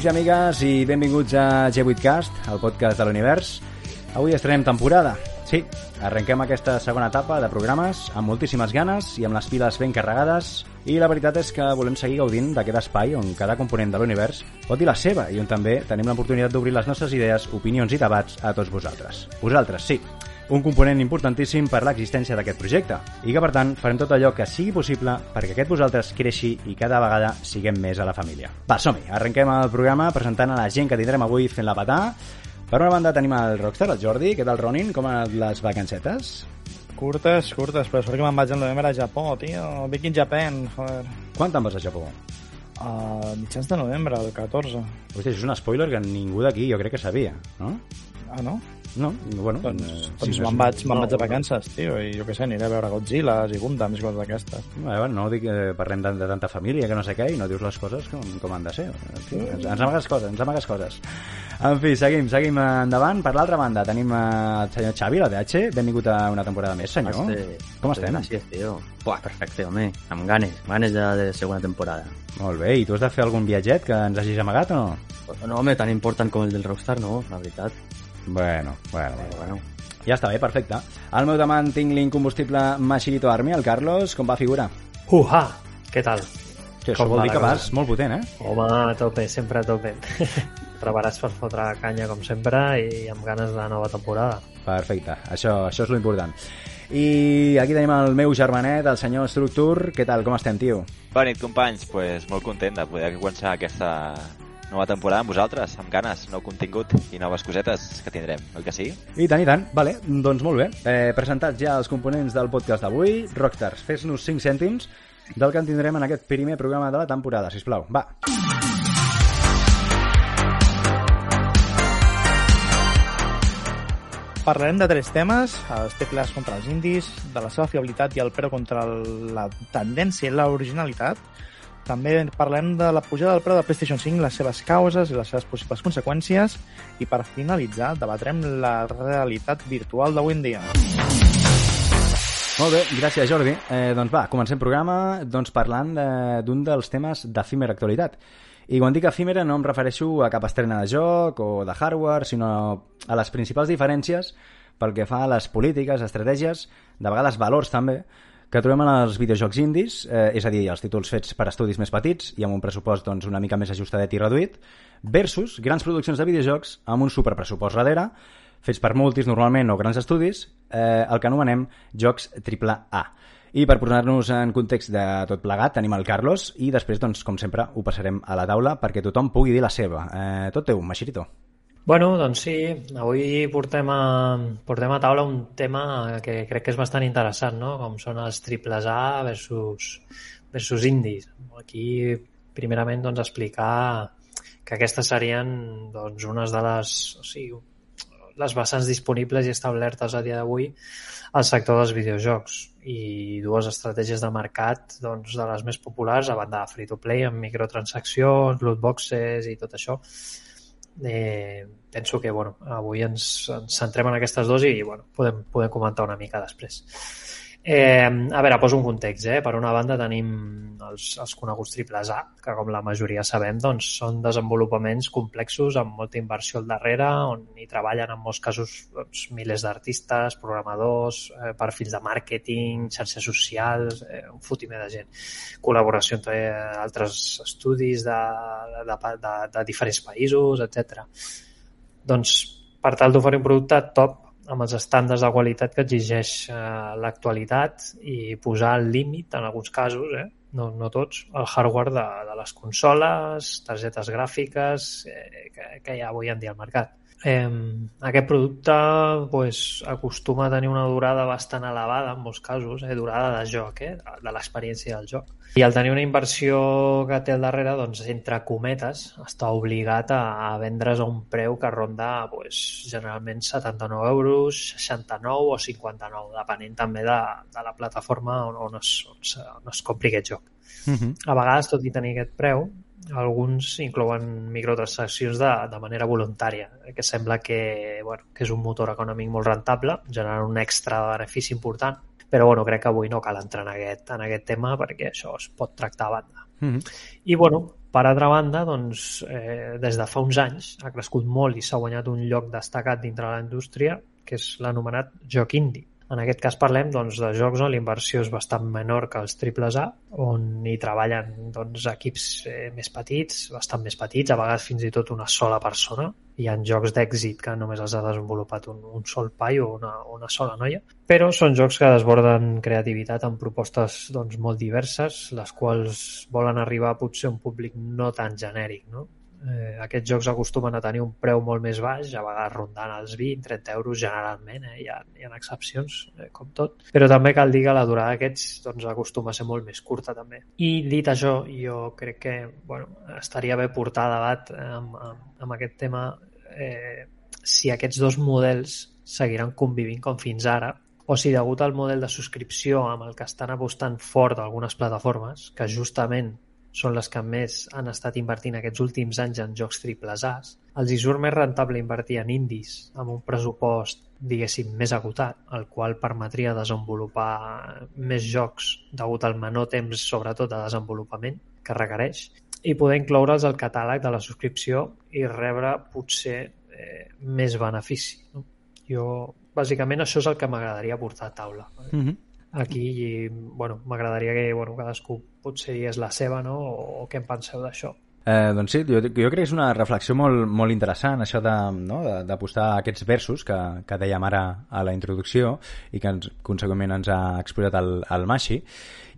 Amics i amigues i benvinguts a G8cast, el podcast de l'univers. Avui estrenem temporada. Sí, arrenquem aquesta segona etapa de programes amb moltíssimes ganes i amb les piles ben carregades i la veritat és que volem seguir gaudint d'aquest espai on cada component de l'univers pot dir la seva i on també tenim l'oportunitat d'obrir les nostres idees, opinions i debats a tots vosaltres. Vosaltres, sí, un component importantíssim per l'existència d'aquest projecte i que, per tant, farem tot allò que sigui possible perquè aquest vosaltres creixi i cada vegada siguem més a la família. Va, som-hi! Arrenquem el programa presentant a la gent que tindrem avui fent la patà. Per una banda tenim el Rockstar, el Jordi. Què tal, Ronin? Com han les vacancetes? Curtes, curtes, però sort que me'n vaig en novembre a Japó, tio. Big in Japan, joder. Quan te'n vas a Japó? A mitjans de novembre, el 14. Hòstia, és un spoiler que ningú d'aquí jo crec que sabia, no? Ah, no? No, bueno... Doncs, eh, doncs sí, me'n sí, vaig, me'n no, vaig de vacances, tio, i jo què sé, aniré a veure Godzilla i Gundams i coses d'aquestes. No, eh, no dic que parlem de, de tanta família que no sé què i no dius les coses com, com han de ser. Fi, ens, ens amagues coses, ens amagues coses. En fi, seguim, seguim endavant. Per l'altra banda tenim eh, el senyor Xavi, la DH. Benvingut a una temporada més, senyor. Este- Com estem? Así es, tío. Buah, perfecte, home. Amb ganes, ganes ja de segona temporada. Molt bé, i tu has de fer algun viatget que ens hagis amagat o no? No, home, tan important com el del Rockstar, no, la veritat. Bueno, bueno, bueno. bueno. Ja està bé, perfecte. Al meu davant tinc l'incombustible Machirito Army, el Carlos. Com va figura? Uha! Què tal? Que això Com vol va dir que cosa? vas molt potent, eh? Home, a tope, sempre a tope. Preparats per fotre canya, com sempre, i amb ganes de nova temporada. Perfecte, això, això és lo important. I aquí tenim el meu germanet, el senyor Structur. Què tal, com estem, tio? Bona nit, companys. Pues molt content de poder començar aquesta nova temporada amb vosaltres, amb ganes, nou contingut i noves cosetes que tindrem, oi que sí? I tant, i tant. Vale, doncs molt bé. Eh, presentats ja els components del podcast d'avui. Rockstars, fes-nos 5 cèntims del que en tindrem en aquest primer programa de la temporada, si plau. Va. Parlarem de tres temes, els tecles contra els indis, de la seva fiabilitat i el preu contra la tendència i l'originalitat. També parlem de la pujada del preu de PlayStation 5, les seves causes i les seves possibles conseqüències. I per finalitzar, debatrem la realitat virtual d'avui en dia. Molt bé, gràcies Jordi. Eh, doncs va, comencem programa doncs parlant de- d'un dels temes d'efímera actualitat. I quan dic efímera no em refereixo a cap estrena de joc o de hardware, sinó a les principals diferències pel que fa a les polítiques, estratègies, de vegades valors també, que trobem en els videojocs indis, eh, és a dir, els títols fets per estudis més petits i amb un pressupost doncs, una mica més ajustadet i reduït, versus grans produccions de videojocs amb un superpressupost darrere, fets per multis normalment o grans estudis, eh, el que anomenem jocs AAA. I per posar-nos en context de tot plegat, tenim el Carlos i després, doncs, com sempre, ho passarem a la taula perquè tothom pugui dir la seva. Eh, tot teu, Maxirito. Bueno, doncs sí, avui portem a, portem a taula un tema que crec que és bastant interessant, no? Com són els triples A versus, versus indis. Aquí, primerament, doncs, explicar que aquestes serien doncs, unes de les, o sigui, les vessants disponibles i establertes a dia d'avui al sector dels videojocs i dues estratègies de mercat doncs, de les més populars a banda de free-to-play amb microtransaccions, loot boxes i tot això eh, penso que bueno, avui ens, ens centrem en aquestes dues i bueno, podem, podem comentar una mica després. Eh, a veure, poso un context. Eh? Per una banda tenim els, els coneguts triples A, que com la majoria sabem doncs, són desenvolupaments complexos amb molta inversió al darrere, on hi treballen en molts casos doncs, milers d'artistes, programadors, eh, perfils de màrqueting, xarxes socials, eh, un fotimer de gent. Col·laboració entre altres estudis de, de, de, de diferents països, etc. Doncs, per tal d'oferir un producte top amb els estàndards de qualitat que exigeix eh, l'actualitat i posar al límit, en alguns casos, eh, no, no tots, el hardware de, de les consoles, targetes gràfiques eh, que, que hi ha avui en dia al mercat. Eh, aquest producte pues, acostuma a tenir una durada bastant elevada en molts casos, eh, durada de joc, eh, de, l'experiència del joc. I al tenir una inversió que té al darrere, doncs, entre cometes, està obligat a, a vendre's a un preu que ronda pues, generalment 79 euros, 69 o 59, depenent també de, de la plataforma on, on, es, on, es, on es compri aquest joc. Uh -huh. A vegades, tot i tenir aquest preu, alguns inclouen microtransaccions de, de manera voluntària, eh, que sembla que, bueno, que és un motor econòmic molt rentable, generant un extra de benefici important, però bueno, crec que avui no cal entrar en aquest, en aquest tema perquè això es pot tractar a banda. Uh -huh. I bueno, Per altra banda, doncs, eh, des de fa uns anys ha crescut molt i s'ha guanyat un lloc destacat dintre de la indústria, que és l'anomenat joc indie. En aquest cas parlem doncs, de jocs on la inversió és bastant menor que els triples A, on hi treballen doncs, equips eh, més petits, bastant més petits, a vegades fins i tot una sola persona. Hi ha jocs d'èxit que només els ha desenvolupat un, un sol pai o una, una sola noia, però són jocs que desborden creativitat amb propostes doncs, molt diverses, les quals volen arribar potser a un públic no tan genèric, no? Eh, aquests jocs acostumen a tenir un preu molt més baix, a vegades rondant els 20-30 euros generalment, eh? hi, ha, hi ha excepcions, eh, com tot, però també cal dir que la durada d'aquests doncs, acostuma a ser molt més curta també. I dit això, jo crec que bueno, estaria bé portar a debat amb, amb, amb aquest tema eh, si aquests dos models seguiran convivint com fins ara o si degut al model de subscripció amb el que estan apostant fort algunes plataformes, que justament són les que més han estat invertint aquests últims anys en jocs triples A's, els hi surt més rentable invertir en indis amb un pressupost, diguéssim, més agotat, el qual permetria desenvolupar més jocs degut al menor temps, sobretot, de desenvolupament que requereix, i poder incloure'ls al catàleg de la subscripció i rebre potser eh, més benefici. No? Jo, bàsicament, això és el que m'agradaria portar a taula. Mm -hmm aquí i bueno, m'agradaria que bueno, cadascú potser digués la seva no? o, o què en penseu d'això. Eh, doncs sí, jo, jo crec que és una reflexió molt, molt interessant això d'apostar no? aquests versos que, que dèiem ara a la introducció i que ens, consegüentment ens ha exposat el, el Mashi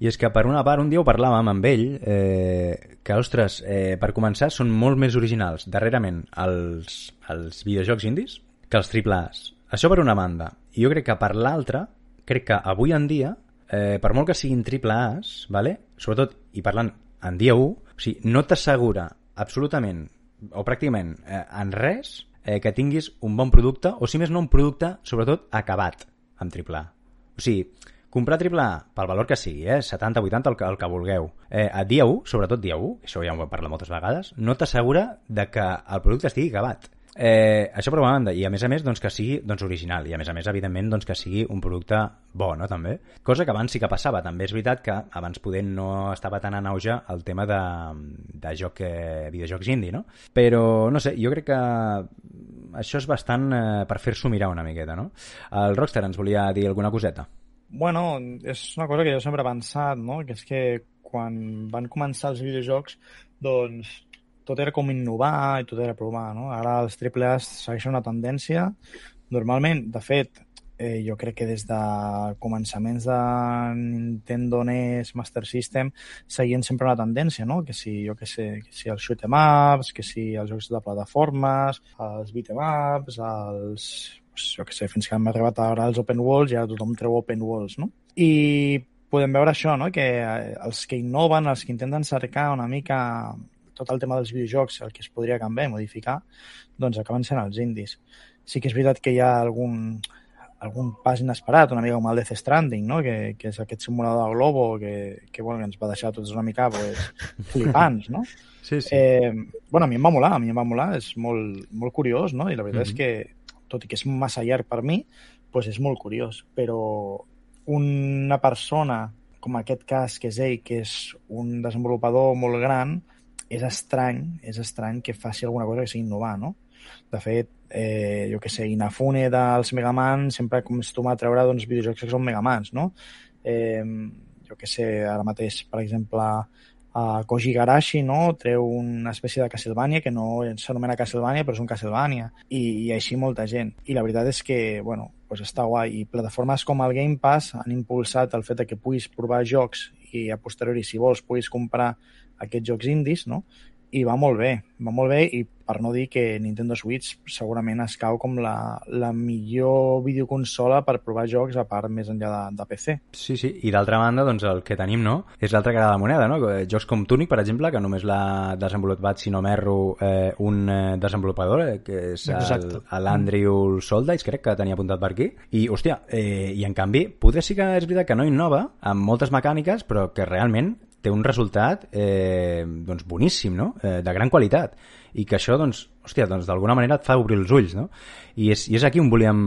i és que per una part un dia ho parlàvem amb ell eh, que, ostres, eh, per començar són molt més originals darrerament els, els videojocs indis que els triple A's. Això per una banda. I jo crec que per l'altra crec que avui en dia, eh, per molt que siguin triple A's, vale? sobretot, i parlant en dia 1, o sigui, no t'assegura absolutament o pràcticament eh, en res eh, que tinguis un bon producte, o si més no un producte, sobretot, acabat amb triple A. O sigui, comprar triple A pel valor que sigui, eh, 70, 80, el que, el que vulgueu, eh, a dia 1, sobretot dia 1, això ja ho hem parlat moltes vegades, no t'assegura de que el producte estigui acabat. Eh, això per una banda, i a més a més doncs, que sigui doncs, original, i a més a més evidentment doncs, que sigui un producte bo, no, també? Cosa que abans sí que passava, també és veritat que abans poder no estava tan en auge el tema de, de joc, eh, videojocs indie, no? Però, no sé, jo crec que això és bastant eh, per fer-s'ho mirar una miqueta, no? El Rockstar ens volia dir alguna coseta. Bueno, és una cosa que jo sempre he pensat, no? Que és que quan van començar els videojocs, doncs tot era com innovar i tot era provar, no? Ara els AAA segueixen una tendència. Normalment, de fet, eh, jo crec que des de començaments de Nintendo NES, Master System, seguien sempre una tendència, no? Que si, jo que sé, que si els shoot em ups, que si els jocs de plataformes, els beat em ups, els, jo que sé, fins que hem arribat ara als open worlds, ja tothom treu open worlds, no? I podem veure això, no? que eh, els que innoven, els que intenten cercar una mica tot el tema dels videojocs, el que es podria canviar i modificar, doncs acaben sent els indis. Sí que és veritat que hi ha algun, algun pas inesperat, una mica com el Death Stranding, no? que, que és aquest simulador de Globo que, que, bueno, que ens va deixar tots una mica pues, flipants, no? Sí, sí. Eh, bueno, a mi em va molar, a mi em va molar, és molt, molt curiós, no? I la veritat mm -hmm. és que, tot i que és massa llarg per mi, pues és molt curiós, però una persona com aquest cas que és ell, que és un desenvolupador molt gran, és estrany, és estrany que faci alguna cosa que sigui innovar, no? De fet, eh, jo que sé, Inafune dels Megaman sempre acostuma a treure doncs, videojocs que són Megamans, no? Eh, jo que sé, ara mateix, per exemple, a Koji Garashi no? treu una espècie de Castlevania que no s'anomena Castlevania però és un Castlevania i, i així molta gent i la veritat és que bueno, pues està guai i plataformes com el Game Pass han impulsat el fet que puguis provar jocs i a posteriori si vols puguis comprar aquests jocs indis, no? I va molt bé, va molt bé i per no dir que Nintendo Switch segurament es cau com la, la millor videoconsola per provar jocs a part més enllà de, de PC. Sí, sí, i d'altra banda, doncs el que tenim, no?, és l'altra cara de la moneda, no? Jocs com Tunic, per exemple, que només l'ha desenvolupat, si no m'erro, eh, un eh, desenvolupador, eh, que és l'Andrew Soldice, crec que tenia apuntat per aquí, i, hòstia, eh, i en canvi, potser sí que és veritat que no innova amb moltes mecàniques, però que realment té un resultat eh, doncs boníssim, no? eh, de gran qualitat i que això, doncs, hòstia, doncs d'alguna manera et fa obrir els ulls, no? I és, i és aquí on volíem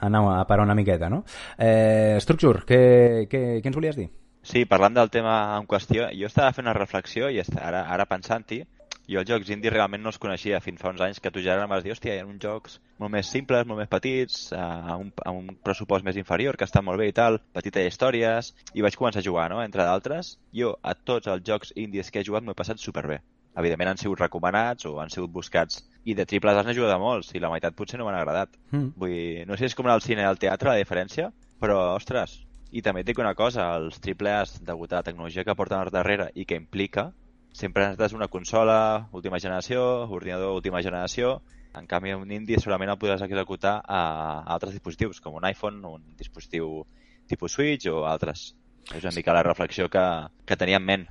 anar a parar una miqueta, no? Eh, Structure, què, què, què ens volies dir? Sí, parlant del tema en qüestió, jo estava fent una reflexió i ara, ara pensant-hi, jo els jocs indie realment no els coneixia fins fa uns anys que tu ja em vas dir, hòstia, hi ha uns jocs molt més simples, molt més petits, eh, a un, a un pressupost més inferior, que estan molt bé i tal, petites històries, i vaig començar a jugar, no?, entre d'altres. Jo, a tots els jocs indies que he jugat, m'ho he passat superbé. Evidentment han sigut recomanats o han sigut buscats, i de triples A's n'he jugat a molts, i la meitat potser no m'han agradat. Mm. Vull dir, no sé si és com anar al cine i al teatre, la diferència, però, ostres, i també et dic una cosa, els triple A's, degut a la tecnologia que porten al darrere i que implica, sempre necessites una consola última generació, ordinador última generació, en canvi un indie solament el podràs executar a altres dispositius, com un iPhone, un dispositiu tipus Switch o altres. És una mica la reflexió que, que tenia en ment.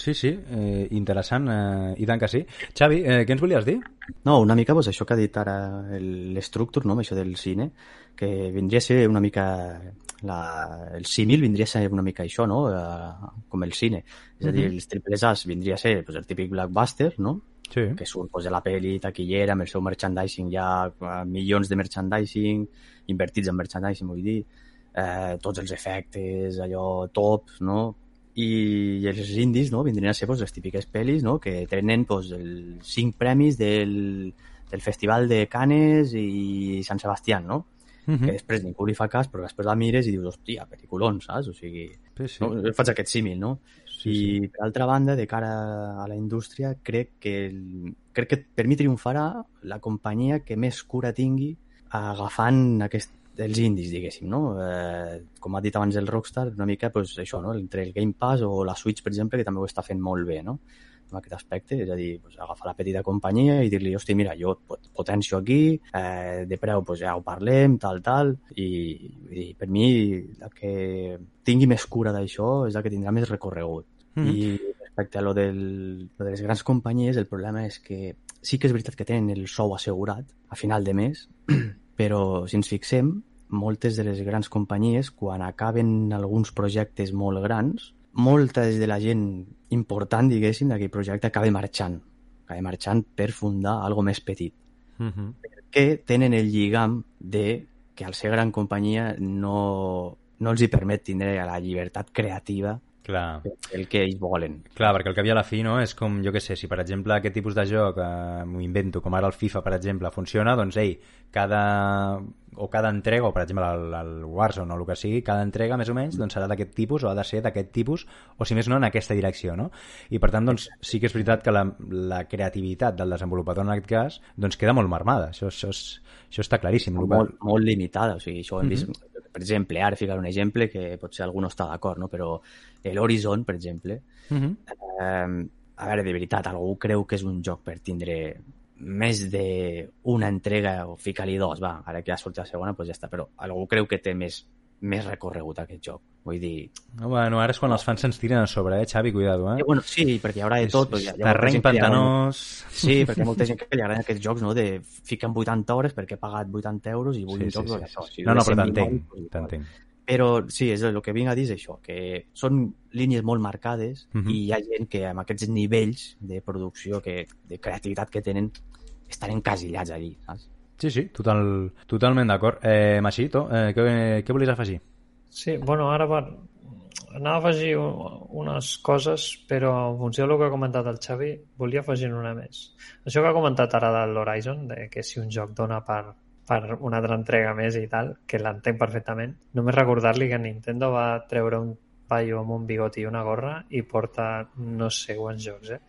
Sí, sí, eh, interessant, eh, i tant que sí. Xavi, eh, què ens volies dir? No, una mica pues, això que ha dit ara el- l'Structure, no? això del cine, que vindria a ser una mica... La, el símil vindria a ser una mica això, no? Uh, com el cine. És a dir, els triples A's vindria a ser pues, el típic blockbuster, no? Sí. que surt pues, de la peli taquillera amb el seu merchandising ja eh, milions de merchandising invertits en merchandising vull dir eh, tots els efectes allò tops no? I, i els indis no? vindrien a ser pues, les típiques pel·lis no? que tenen pues, els cinc premis del, del Festival de Canes i Sant Sebastián no? Mm que després ningú li fa cas però després la mires i dius hòstia, peliculons, saps? O sigui, sí, sí. no? Jo faig aquest símil, no? sí, I sí. per altra banda, de cara a la indústria, crec que, el, crec que per mi triomfarà la companyia que més cura tingui agafant aquest, els indis, diguéssim, no? Eh, com ha dit abans el Rockstar, una mica pues, això, no? entre el Game Pass o la Switch, per exemple, que també ho està fent molt bé, no? En aquest aspecte, és a dir, pues, agafar la petita companyia i dir-li, hosti, mira, jo pot- potencio aquí, eh, de preu pues, ja ho parlem, tal, tal, i, i per mi la que tingui més cura d'això és la que tindrà més recorregut. Mhm. I respecte a lo, del, lo de les grans companyies, el problema és que sí que és veritat que tenen el sou assegurat a final de mes, però si ens fixem, moltes de les grans companyies, quan acaben alguns projectes molt grans, molta de la gent important, diguéssim, d'aquell projecte acaba marxant. Acaba marxant per fundar algo més petit. Mhm. Que tenen el lligam de que al ser gran companyia no, no els hi permet tindre la llibertat creativa Clar. el que ells volen. Clar, perquè el que havia a la fi no, és com, jo que sé, si per exemple aquest tipus de joc, eh, m'ho invento, com ara el FIFA, per exemple, funciona, doncs ei, cada, o cada entrega, o per exemple el, el Warzone o el que sigui, cada entrega més o menys doncs serà d'aquest tipus o ha de ser d'aquest tipus, o si més no, en aquesta direcció, no? I per tant, doncs, sí que és veritat que la, la creativitat del desenvolupador en aquest cas doncs queda molt marmada, això, això, és, això està claríssim. que- molt, molt limitada. O sigui, això ho hem vist, Mhm. Per exemple, ara ficar un exemple que potser algú no està d'acord, no? però l'Horizon, per exemple, Mhm. eh, a veure, de veritat, algú creu que és un joc per tindre més d'una entrega o ficar-li dos, va, ara que ja surt la segona, doncs ja està, però algú creu que té més, més recorregut aquest joc. Vull dir, No, bueno, ara és quan els fans se'ns tiren a sobre, eh, Xavi, cuidado, eh? eh, bueno, sí, perquè hi haurà de tot. és hi ha- ha molta terreny agrada- pantanós... Sí, perquè ha molta gent que li agraden aquests jocs, no?, de ficar 80 hores perquè he pagat 80 euros i vull Sí, un sí, joc sí, sí, això. sí. No, no, però 129, t'entenc, t'entenc. Però sí, és el que vinc a dir és això, que són línies molt marcades Mhm. i hi ha gent que amb aquests nivells de producció, que, de creativitat que tenen, estan encasillats allí, saps? Sí, sí, total, totalment d'acord. Eh, Machito, eh, què, què volies afegir? Sí, bueno, ara per... anava a afegir un- unes coses, però en funció del que ha comentat el Xavi, volia afegir una més. Això que ha comentat ara de l'Horizon, de que si un joc dona per, per una altra entrega més i tal, que l'entenc perfectament, només recordar-li que Nintendo va treure un paio amb un bigoti i una gorra i porta no sé quants jocs, eh?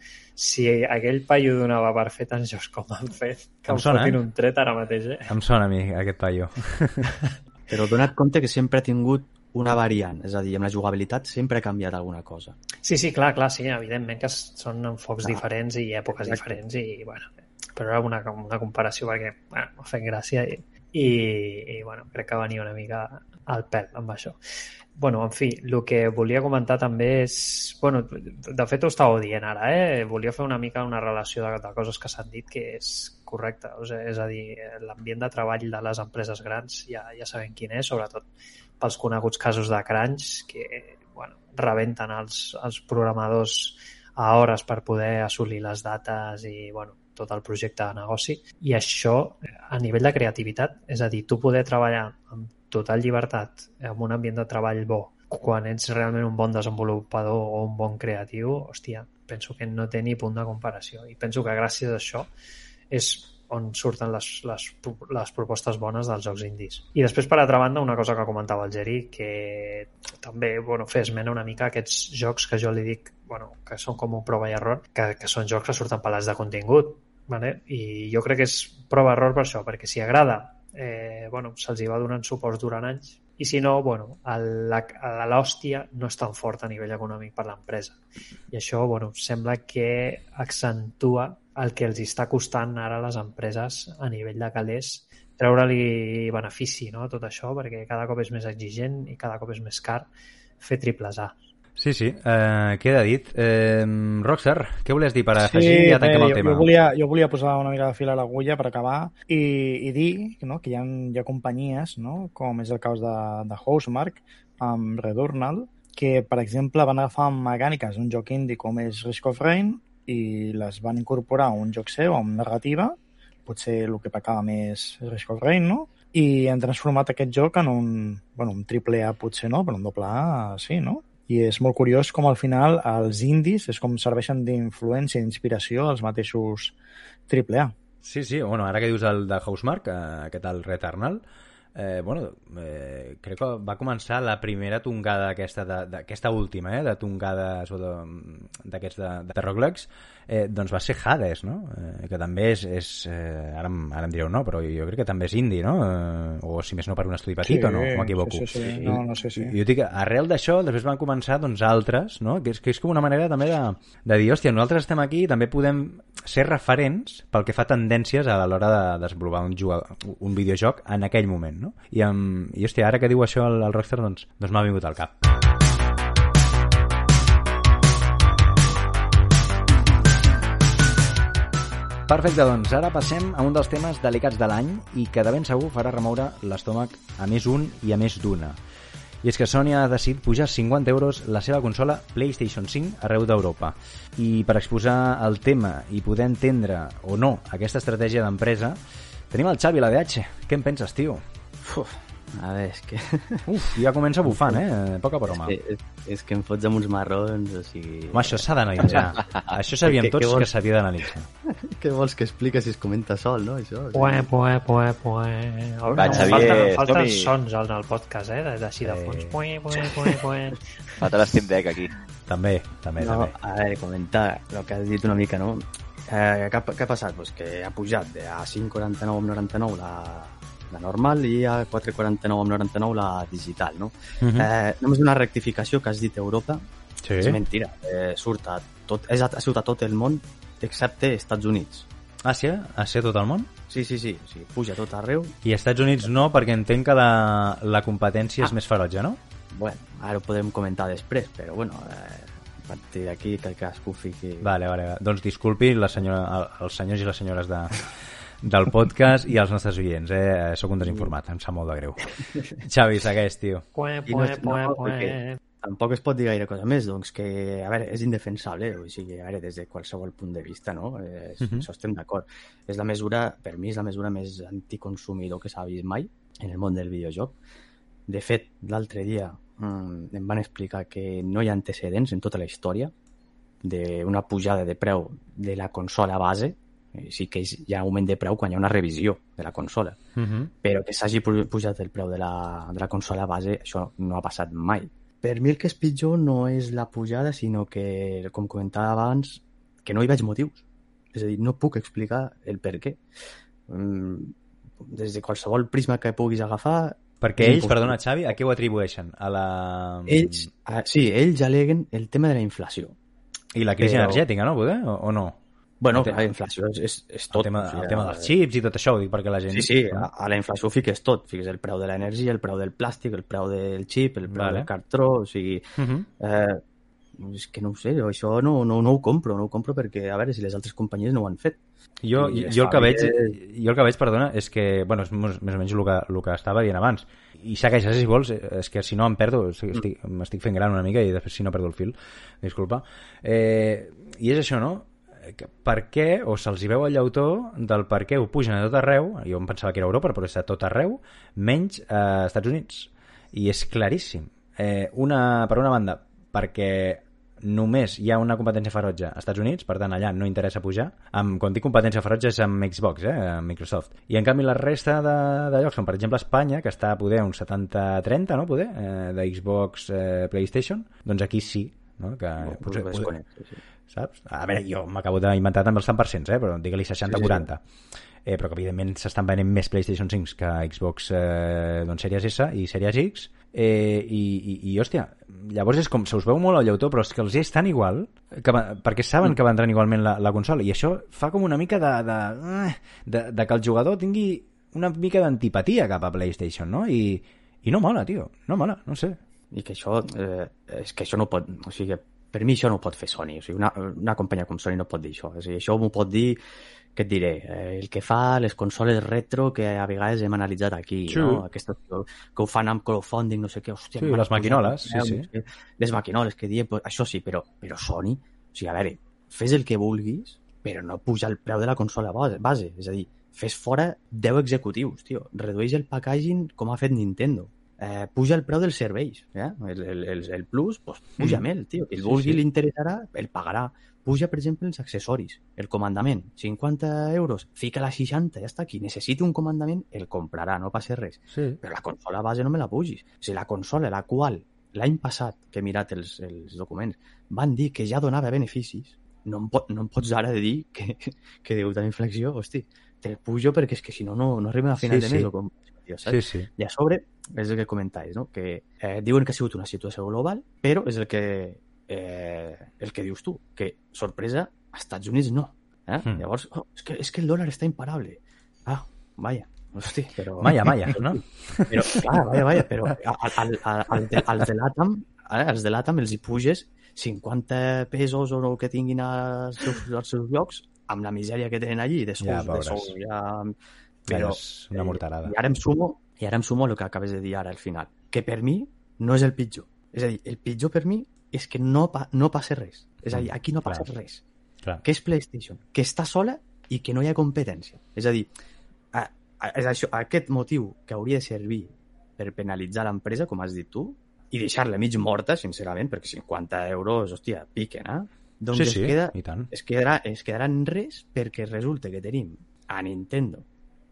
Si aquell paio donava per fer tants jocs com han fet, que Em em sona, fotin eh? un tret ara mateix, eh? Em sona a mi aquest paio. Però dona't compte que sempre ha tingut una variant, és a dir, amb la jugabilitat sempre ha canviat alguna cosa. Sí, sí, clar, clar, sí, evidentment que són enfocs Clar. diferents i èpoques Exacte. diferents i, bueno, però era una, una comparació perquè, bueno, m'ha fet gràcia i, i, i, bueno, crec que venia una mica al pèl amb això. Bueno, en fi, el que volia comentar també és... Bueno, de fet ho estàveu dient ara, eh? Volia fer una mica una relació de, de coses que s'han dit que és correcta. O sigui, és a dir, l'ambient de treball de les empreses grans ja, ja sabem quin és, sobretot pels coneguts casos de crunch que bueno, rebenten els, els programadors a hores per poder assolir les dates i bueno, tot el projecte de negoci. I això, a nivell de creativitat, és a dir, tu poder treballar amb total llibertat, amb un ambient de treball bo, quan ets realment un bon desenvolupador o un bon creatiu, hòstia, penso que no té ni punt de comparació. I penso que gràcies a això és on surten les, les, les propostes bones dels jocs indis. I després, per altra banda, una cosa que comentava el Geri, que també bueno, fer esmena una mica aquests jocs que jo li dic bueno, que són com un prova i error, que, que són jocs que surten pelats de contingut, vale? i jo crec que és prova-error per això, perquè si agrada, eh, bueno, se'ls va donant suports durant anys, i si no, bueno, l'hòstia no és tan fort a nivell econòmic per l'empresa. I això, bueno, sembla que accentua el que els està costant ara a les empreses a nivell de calés treure-li benefici no, a tot això, perquè cada cop és més exigent i cada cop és més car fer triples A. Sí, sí, eh, queda dit. Eh, Rockstar, què volies dir per afegir? Sí, ja tanquem el jo, tema. Jo volia, jo volia posar una mica de fil a l'agulla per acabar i, i dir no, que hi ha, hi ha companyies, no, com és el cas de, de Housemark, amb Returnal, que, per exemple, van agafar mecàniques d'un joc indie com és Risk of Rain i les van incorporar a un joc seu amb narrativa, potser el que pecava més Risk of Rain, no? i han transformat aquest joc en un, bueno, un triple A potser no, però un doble A sí, no? I és molt curiós com al final els indis és com serveixen d'influència i d'inspiració als mateixos AAA. Sí, sí, bueno, ara que dius el de Housemark, eh, aquest el Returnal, eh, bueno, eh, crec que va començar la primera tongada aquesta, d'aquesta última, eh, de tongada d'aquests de, de, de roguelikes, eh, doncs va ser Hades, no? Eh, que també és, és eh, ara, ara em direu no, però jo crec que també és indie, no? Eh, o si més no per un estudi petit, sí, o no? M'equivoco. Sí, sí, sí. No, no sé, sí. Jo dic, arrel d'això, després van començar doncs, altres, no? Que és, que és com una manera també de, de dir, hòstia, nosaltres estem aquí i també podem ser referents pel que fa tendències a l'hora de desenvolupar un, jugador, un videojoc en aquell moment, no? I, amb, i hòstia, ara que diu això el, el Rockstar, doncs, doncs m'ha vingut al cap. Perfecte, doncs ara passem a un dels temes delicats de l'any i que de ben segur farà remoure l'estómac a més un i a més d'una. I és que Sony ha decidit pujar 50 euros la seva consola PlayStation 5 arreu d'Europa. I per exposar el tema i poder entendre o no aquesta estratègia d'empresa, tenim el Xavi, la DH. Què en penses, tio? Uf, a veure, és que... Uf, ja comença bufant, eh? Poca broma. És, és, és que em fots amb uns marrons, o sigui... Home, això s'ha d'analitzar. això sabíem tots que, que s'havia d'analitzar. Què vols que expliqui si es comenta sol, no, això? Pue, pue, pue, pue. Va, no, Xavier, falta, falta els sons en el podcast, eh? D'així de fons. Pue, pue, pue, pue. Falta l'Steam Deck aquí. També, també, no, també. A veure, comentar el que has dit una mica, no? Eh, què, què ha passat? Pues que ha pujat de a 5,49 amb 99 la, la normal i a 4,49 amb 99 la digital, no? Uh -huh. eh, només una rectificació que has dit Europa sí. és mentira, eh, surt a tot, és a, surt a tot el món excepte Estats Units. Ah, sí? A ser tot el món? Sí, sí, sí, sí, puja tot arreu. I Estats Units no, perquè entenc que la, la competència ah. és més ferotge, no? Bueno, ara ho podem comentar després, però bueno, eh, partir d'aquí que cadascú fiqui... Vale, vale, doncs disculpi la senyora, els senyors i les senyores de, del podcast i als nostres oients, eh? Soc un desinformat, em sap molt de greu. Xavi, segueix, tio. Pue, pue, pue, pue. Tampoc es pot dir gaire cosa més, doncs que, a veure, és indefensable, o sigui, a veure, des de qualsevol punt de vista, no? Eh, uh -huh. Això estem d'acord. És la mesura, per mi, és la mesura més anticonsumidor que s'ha vist mai en el món del videojoc. De fet, l'altre dia mmm, em van explicar que no hi ha antecedents en tota la història d'una pujada de preu de la consola base Eh, sí que hi ha augment de preu quan hi ha una revisió de la consola. Uh mhm. -huh. Però que s'hagi pujat el preu de la, de la consola base, això no ha passat mai. Per mi el que és pitjor no és la pujada, sinó que, com comentava abans, que no hi veig motius. És a dir, no puc explicar el per què. Mm, des de qualsevol prisma que puguis agafar... Perquè ells, perdona, Xavi, a què ho atribueixen? A la... Ells, a, sí, ells aleguen el tema de la inflació. I la crisi Però... energètica, no, poder? O, o no? Bueno, la inflació és, és, és tot. El tema, o sigui, el tema dels xips i tot això, ho dic perquè la gent... Sí, sí, a, a la inflació fiques tot. Fiques el preu de l'energia, el preu del plàstic, el preu del xip, el preu vale. del cartró, o sigui... Uh -huh. eh, és que no ho sé, jo això no, no, no ho compro, no ho compro perquè, a veure, si les altres companyies no ho han fet. Jo, I jo, el que veig, jo el que veig, perdona, és que, bueno, és més, més o menys el que, el que estava dient abans. I segueixes, si vols, és que si no em perdo, estic, m'estic fent gran una mica i després si no perdo el fil, disculpa. Eh, I és això, no? Per què, o se'ls hi veu el llautó del per què ho pugen a tot arreu, jo em pensava que era Europa, però està a tot arreu, menys a Estats Units. I és claríssim. Eh, una, per una banda, perquè només hi ha una competència ferotge als Estats Units, per tant allà no interessa pujar. Amb, quan dic competència ferotge és amb Xbox, eh, amb Microsoft. I en canvi la resta de, de llocs, com per exemple Espanya, que està a poder un 70-30, no, poder, eh, de Xbox eh, PlayStation, doncs aquí sí, no? que No, potser, poder, sí, sí. Saps? A veure, jo m'acabo d'inventar també els 100%, eh? però digue-li 60-40. Eh, però que evidentment s'estan venent més PlayStation 5 que Xbox eh, doncs, Series S i Series X eh, i, i, i, hòstia, llavors és com se us veu molt al llautó, però és que els és tan igual que, perquè saben que vendran igualment la, la consola i això fa com una mica de, de, eh, de, de que el jugador tingui una mica d'antipatia cap a PlayStation, no? I, i no mola, tio, no mola, no sé. I que això, eh, és que això no pot, o sigui, per mi això no ho pot fer Sony, o sigui, una, una companyia com Sony no pot dir això, o sigui, això m'ho pot dir, què et diré, eh, el que fa les consoles retro que a vegades hem analitzat aquí, Sí. no? Aquestes que, ho fan amb crowdfunding, no sé què, hòstia, Sí, les maquinoles, sí, veus, sí. què. Les maquinoles que diem, pues, això sí, però, però Sony, o sigui, a veure, fes el que vulguis, però no puja el preu de la consola base, base. és a dir, fes fora 10 executius, tio, redueix el packaging com ha fet Nintendo, eh, puja el preu dels serveis, eh? el, el, el, el plus, pues, puja Mm. el tio, el Sí, vulgui sí. li interessarà, el pagarà. Puja, per exemple, els accessoris, el comandament, 50 euros, fica-la 60, ja està aquí, necessita un comandament, el comprarà, no passa res. Sí. Però la consola base no me la pugis. Sigui, la consola, la qual l'any passat, que he mirat els, els documents, van dir que ja donava beneficis, no em, pot, no em pots ara de dir que, que a la inflexió, hosti, te'l pujo perquè és que si no, no, no arribem a final Sí, de sí. mes. o Com, tio, saps? Sí, sí. I a sobre, és el que comentaves, no? que eh, diuen que ha sigut una situació global, però és el que, eh, el que dius tu, que sorpresa, als Estats Units no. Eh? Mm. Llavors, oh, és, que, és que el dòlar està imparable. Ah, vaya, hosti, però... Maya, Maya, no? Però, clar, vaya, vaya, però al, al, al, al de, als de l'Atam, eh, als de l'Atam els hi puges 50 pesos o el que tinguin als seus, als seus llocs amb la misèria que tenen allí, de sous, Ja, de sous, ja... Però, és una morterada. I ara em sumo, i ara em sumo el que acabes de dir ara al final, que per mi no és el pitjor. És a dir, el pitjor per mi és que no, pa, no passa res. És a dir, aquí no passa Clar. res. Clar. Que és PlayStation, que està sola i que no hi ha competència. És a dir, a, a, és això, aquest motiu que hauria de servir per penalitzar l'empresa, com has dit tu, i deixar-la mig morta, sincerament, perquè 50 euros, hòstia, piquen, eh? Doncs Sí, es, sí, queda, i tant. es, quedarà, es quedarà en res perquè resulta que tenim a Nintendo,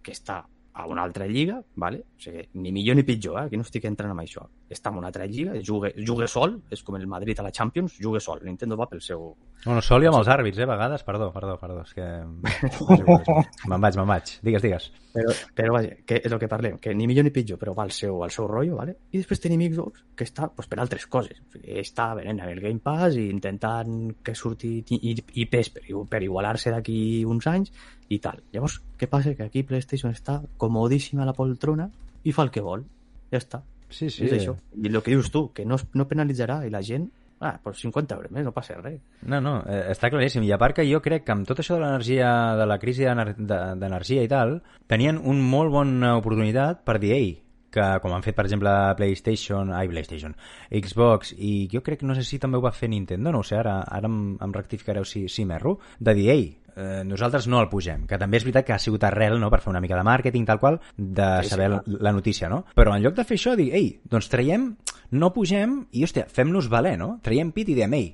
que està a una altra lliga, vale? o sigui, ni millor ni pitjor, eh? aquí no estic entrant en això. Està en una altra lliga, juga, juga sol, és com el Madrid a la Champions, juga sol. Nintendo va pel seu... Bueno, sol i amb els àrbits, eh, a vegades. Perdó, perdó, perdó. És que... me'n vaig, me'n vaig. Digues, digues. Però, però vaja, que és el que parlem, que ni millor ni pitjor, però va al seu, al seu rotllo, vale? I després tenim Xbox, que està pues, per altres coses. Està venent el Game Pass i intentant que surti i- IPs per, per igualar-se d'aquí uns anys i tal. Llavors, què passa? Que aquí PlayStation està comodíssima a la poltrona i fa el que vol. Ja està. Sí, Sí. És això. I el que dius tu, que no, no penalitzarà i la gent, ah, pues 50 euros més, no passa res. No, no, eh, està claríssim. I a part que jo crec que amb tot això de l'energia, de la crisi d'ener- de- d'energia i tal, tenien un molt bona oportunitat per dir, ei, que com han fet, per exemple, PlayStation, ai, PlayStation, Xbox, i jo crec, no sé si també ho va fer Nintendo, no ho sé, ara, ara em, em rectificareu si, si m'erro, de dir, ei, eh, nosaltres no el pugem, que també és veritat que ha sigut arrel, no?, per fer una mica de màrqueting, tal qual, de Sí, sí, saber la, clar. la notícia, no? Però en lloc de fer això, dir, ei, doncs traiem, no pugem, i, hòstia, fem-nos valer, no? Traiem pit i diem, ei,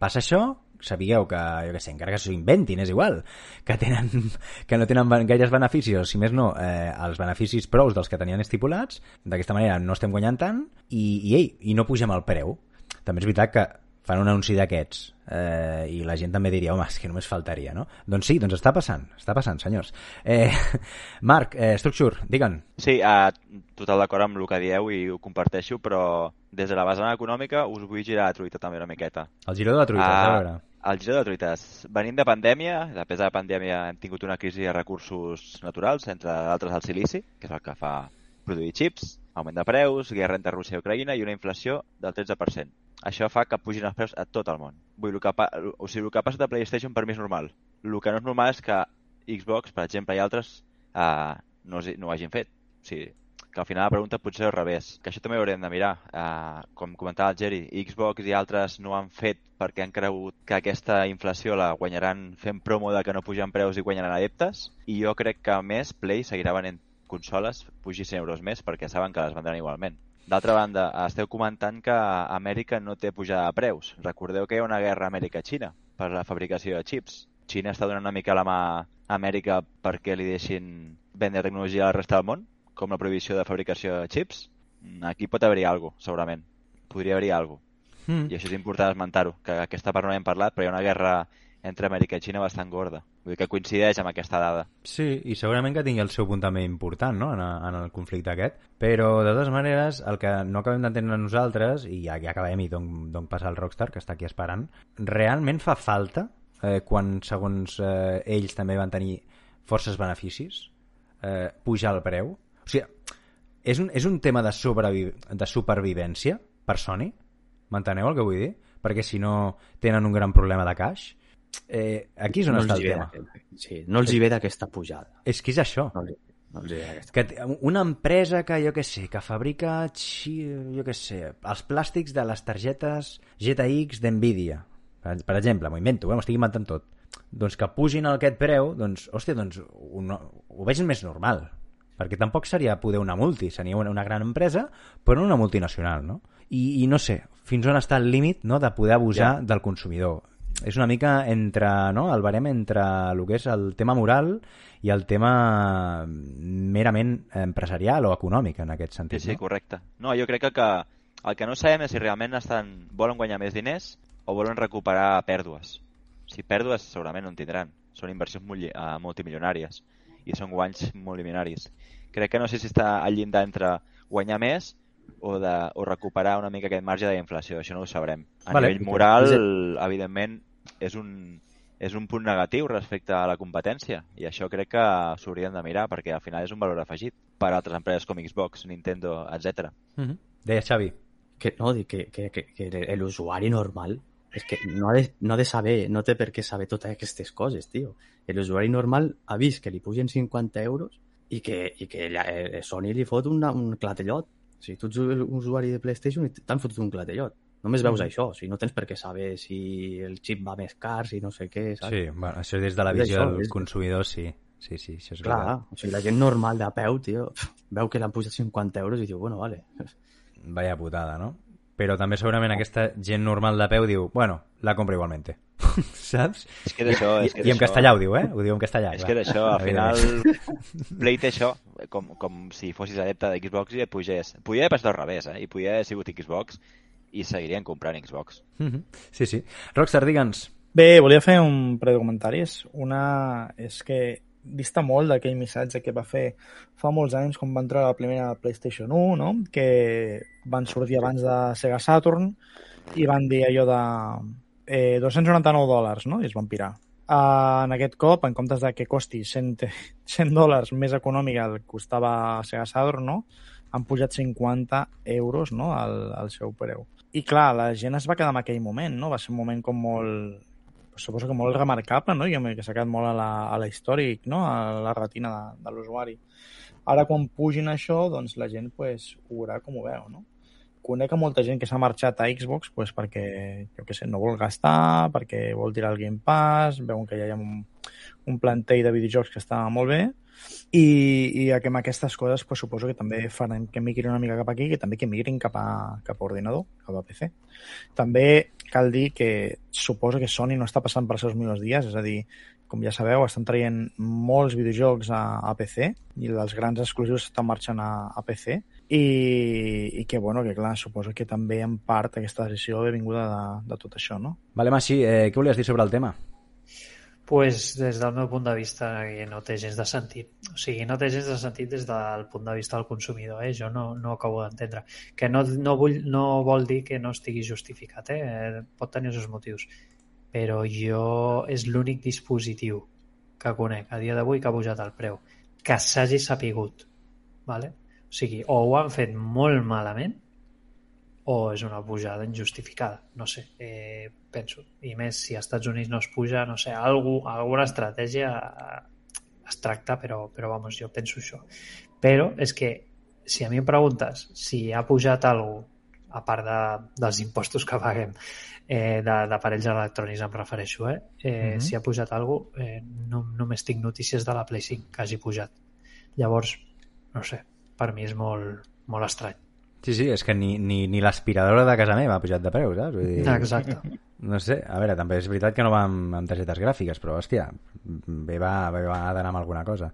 passa això, sapigueu que, jo què sé, encara que s'ho inventin, és igual, que, tenen, que no tenen gaires beneficis, si més no, eh, els beneficis prous dels que tenien estipulats, d'aquesta manera no estem guanyant tant, i, i, ei, i no pugem el preu. També és veritat que fan un anunci d'aquests eh, i la gent també diria, home, és que només faltaria, no? Doncs sí, doncs està passant, està passant, senyors. Eh, Marc, eh, Structure, digue'n. Sí, uh, total d'acord amb el que dieu i ho comparteixo, però des de la vessant econòmica us vull girar a truita també una miqueta. El giró de la truita, Ah, a veure. El giro de truites. Venint de pandèmia, després de la pandèmia hem tingut una crisi de recursos naturals, entre d'altres el silici, que és el que fa produir xips, augment de preus, guerra entre Rússia i Ucraïna i una inflació del 13%. Això fa que pugin els preus a tot el món. Vull dir, el que, pa... o sigui, el que ha passat a PlayStation per mi és normal. El que no és normal és que Xbox, per exemple, i altres uh, no, no ho hagin fet. O sigui, que al final la pregunta potser és al revés, que això també ho haurem de mirar. Uh, com comentava el Geri, Xbox i altres no han fet perquè han cregut que aquesta inflació la guanyaran fent promo de que no pugen preus i guanyaran adeptes, i jo crec que a més Play seguirà venent consoles pugi 100 euros més perquè saben que les vendran igualment. D'altra banda, esteu comentant que Amèrica no té pujada de preus. Recordeu que hi ha una guerra Amèrica-Xina per la fabricació de xips. Xina està donant una mica la mà a Amèrica perquè li deixin vendre tecnologia a la resta del món, com la prohibició de fabricació de xips. Aquí pot haver-hi alguna cosa, segurament. Podria haver-hi alguna cosa. Mm. I això és important esmentar-ho, que aquesta part no n'hem parlat, però hi ha una guerra entre Amèrica i Xina bastant gorda. Vull dir que coincideix amb aquesta dada. Sí, i segurament que tingui el seu punt també important no? en, en el conflicte aquest, però de totes maneres el que no acabem d'entendre nosaltres, i ja, ja acabem i d'on passa el Rockstar, que està aquí esperant, realment fa falta, eh, quan segons eh, ells també van tenir forces beneficis, eh, pujar el preu? O sigui, és un, és un tema de, sobrevi de supervivència per Sony? M'enteneu el que vull dir? Perquè si no tenen un gran problema de caix, eh, aquí és on no està el tema. Sí, no els hi ve d'aquesta pujada. És que és això. No els, no els hi ve d'aquesta Que una empresa que, jo que sé, que fabrica, jo que sé, els plàstics de les targetes GTX d'NVIDIA, per, per exemple, m'ho invento, eh, m'ho estic inventant tot, doncs que pugin aquest preu, doncs, hòstia, doncs ho, no, ho veig més normal, perquè tampoc seria poder una multi, seria una, una gran empresa, però una multinacional, no? I, I no sé, fins on està el límit no, de poder abusar del consumidor. És una mica entre, no, el barem entre el que és el tema moral i el tema merament empresarial o econòmic en aquest Sí, sentit. sí, no? correcte. No, jo crec que, que el que no sabem és si realment estan, volen guanyar més diners o volen recuperar pèrdues. Si pèrdues segurament no en tindran. Són inversions uh, multimilionàries i són guanys multimilionaris. Crec que no sé si està al llindar entre guanyar més o, de, o recuperar una mica aquest marge d'inflació. Això no ho sabrem. A Vale. nivell moral, evidentment, és un, és un punt negatiu respecte a la competència i això crec que s'haurien de mirar perquè al final és un valor afegit per a altres empreses com Xbox, Nintendo, etc. Mhm. Deia Xavi. que no, que, que, que, que l'usuari normal és que no ha, de, no ha de saber, no té per què saber totes aquestes coses, tio. L'usuari normal ha vist que li pugen 50 euros i que, i que lla- eh, Sony li fot una, un clatellot. Si tu ets un usuari de PlayStation i t'han fotut un clatellot. Només veus això, o sigui, no tens per què saber si el xip va més car, si no sé què, saps? Sí, bueno, això des de la visió això, del és- consumidor, sí. Sí, sí, això és Clar, veritat. o sigui, la gent normal de peu, tio, veu que l'han pujat 50 euros i diu, bueno, vale. Vaya putada, no? Però també segurament aquesta gent normal de peu diu, bueno, la compro igualmente. Saps? És que d'això... I, és que I en castellà ho diu, eh? Ho diu en castellà. És clar. que d'això, al final. Play té això, com, com si fossis adepte de Xbox i et pugés. Podia haver passat al revés, eh? I podia haver sigut Xbox i seguirien comprant Xbox. Mhm. Sí, sí. Rockstar, digue'ns. Bé, volia fer un parell de comentaris. Una és que dista molt d'aquell missatge que va fer fa molts anys quan va entrar la primera PlayStation 1, no? que van sortir abans de Sega Saturn i van dir allò de eh, 299 dòlars, no? i es van pirar. Uh, en aquest cop, en comptes de que costi 100, 100 dòlars més econòmica el que costava Sega Saturn, no? han pujat 50 euros no? al, al seu preu. I clar, la gent es va quedar en aquell moment, no? Va ser un moment com molt suposo que molt remarcable, no? I que s'ha quedat molt a la, a la història, no? A la retina de, de l'usuari. Ara, quan pugin això, doncs la gent pues, ho veurà com ho veu, no? Conec a molta gent que s'ha marxat a Xbox pues, perquè, jo què sé, no vol gastar, perquè vol tirar el Game Pass, veuen que ja hi ha un, un plantell de videojocs que està molt bé, i, i que amb aquestes coses pues, suposo que també faran que migrin una mica cap aquí, que també que migrin cap a, cap a ordinador, cap a PC. També cal dir que suposo que Sony no està passant pels seus millors dies, és a dir, com ja sabeu, estan traient molts videojocs a, a PC i els grans exclusius estan marxant a, a PC i, i que, bueno, que clar, suposo que també en part aquesta decisió ve vinguda de, de tot això, no? Vale, Massi, eh, què volies dir sobre el tema? Pues, des del meu punt de vista que no té gens de sentit. O sigui, no té gens de sentit des del punt de vista del consumidor, eh? jo no, no acabo d'entendre. Que no, no, vull, no vol dir que no estigui justificat, eh? pot tenir els seus motius. Però jo és l'únic dispositiu que conec a dia d'avui que ha pujat el preu. Que s'hagi sapigut. Vale? O sigui, o ho han fet molt malament o és una pujada injustificada, no sé, eh, penso. I més, si als Estats Units no es puja, no sé, algú, alguna estratègia eh, es tracta, però, però vamos, jo penso això. Però és que si a mi em preguntes si ha pujat algú a part de, dels impostos que paguem eh, d'aparells electrònics em refereixo, eh? eh mm -hmm. si ha pujat algú eh, no, només tinc notícies de la Play 5 que hagi pujat. Llavors, no sé, per mi és molt, molt estrany. Sí, sí, és que ni, ni, ni l'aspiradora de casa meva ha pujat de preu, saps? Vull dir, Exacte. no sé, a veure, també és veritat que no va amb, amb targetes gràfiques, però, hòstia, bé va, bé va d'anar amb alguna cosa.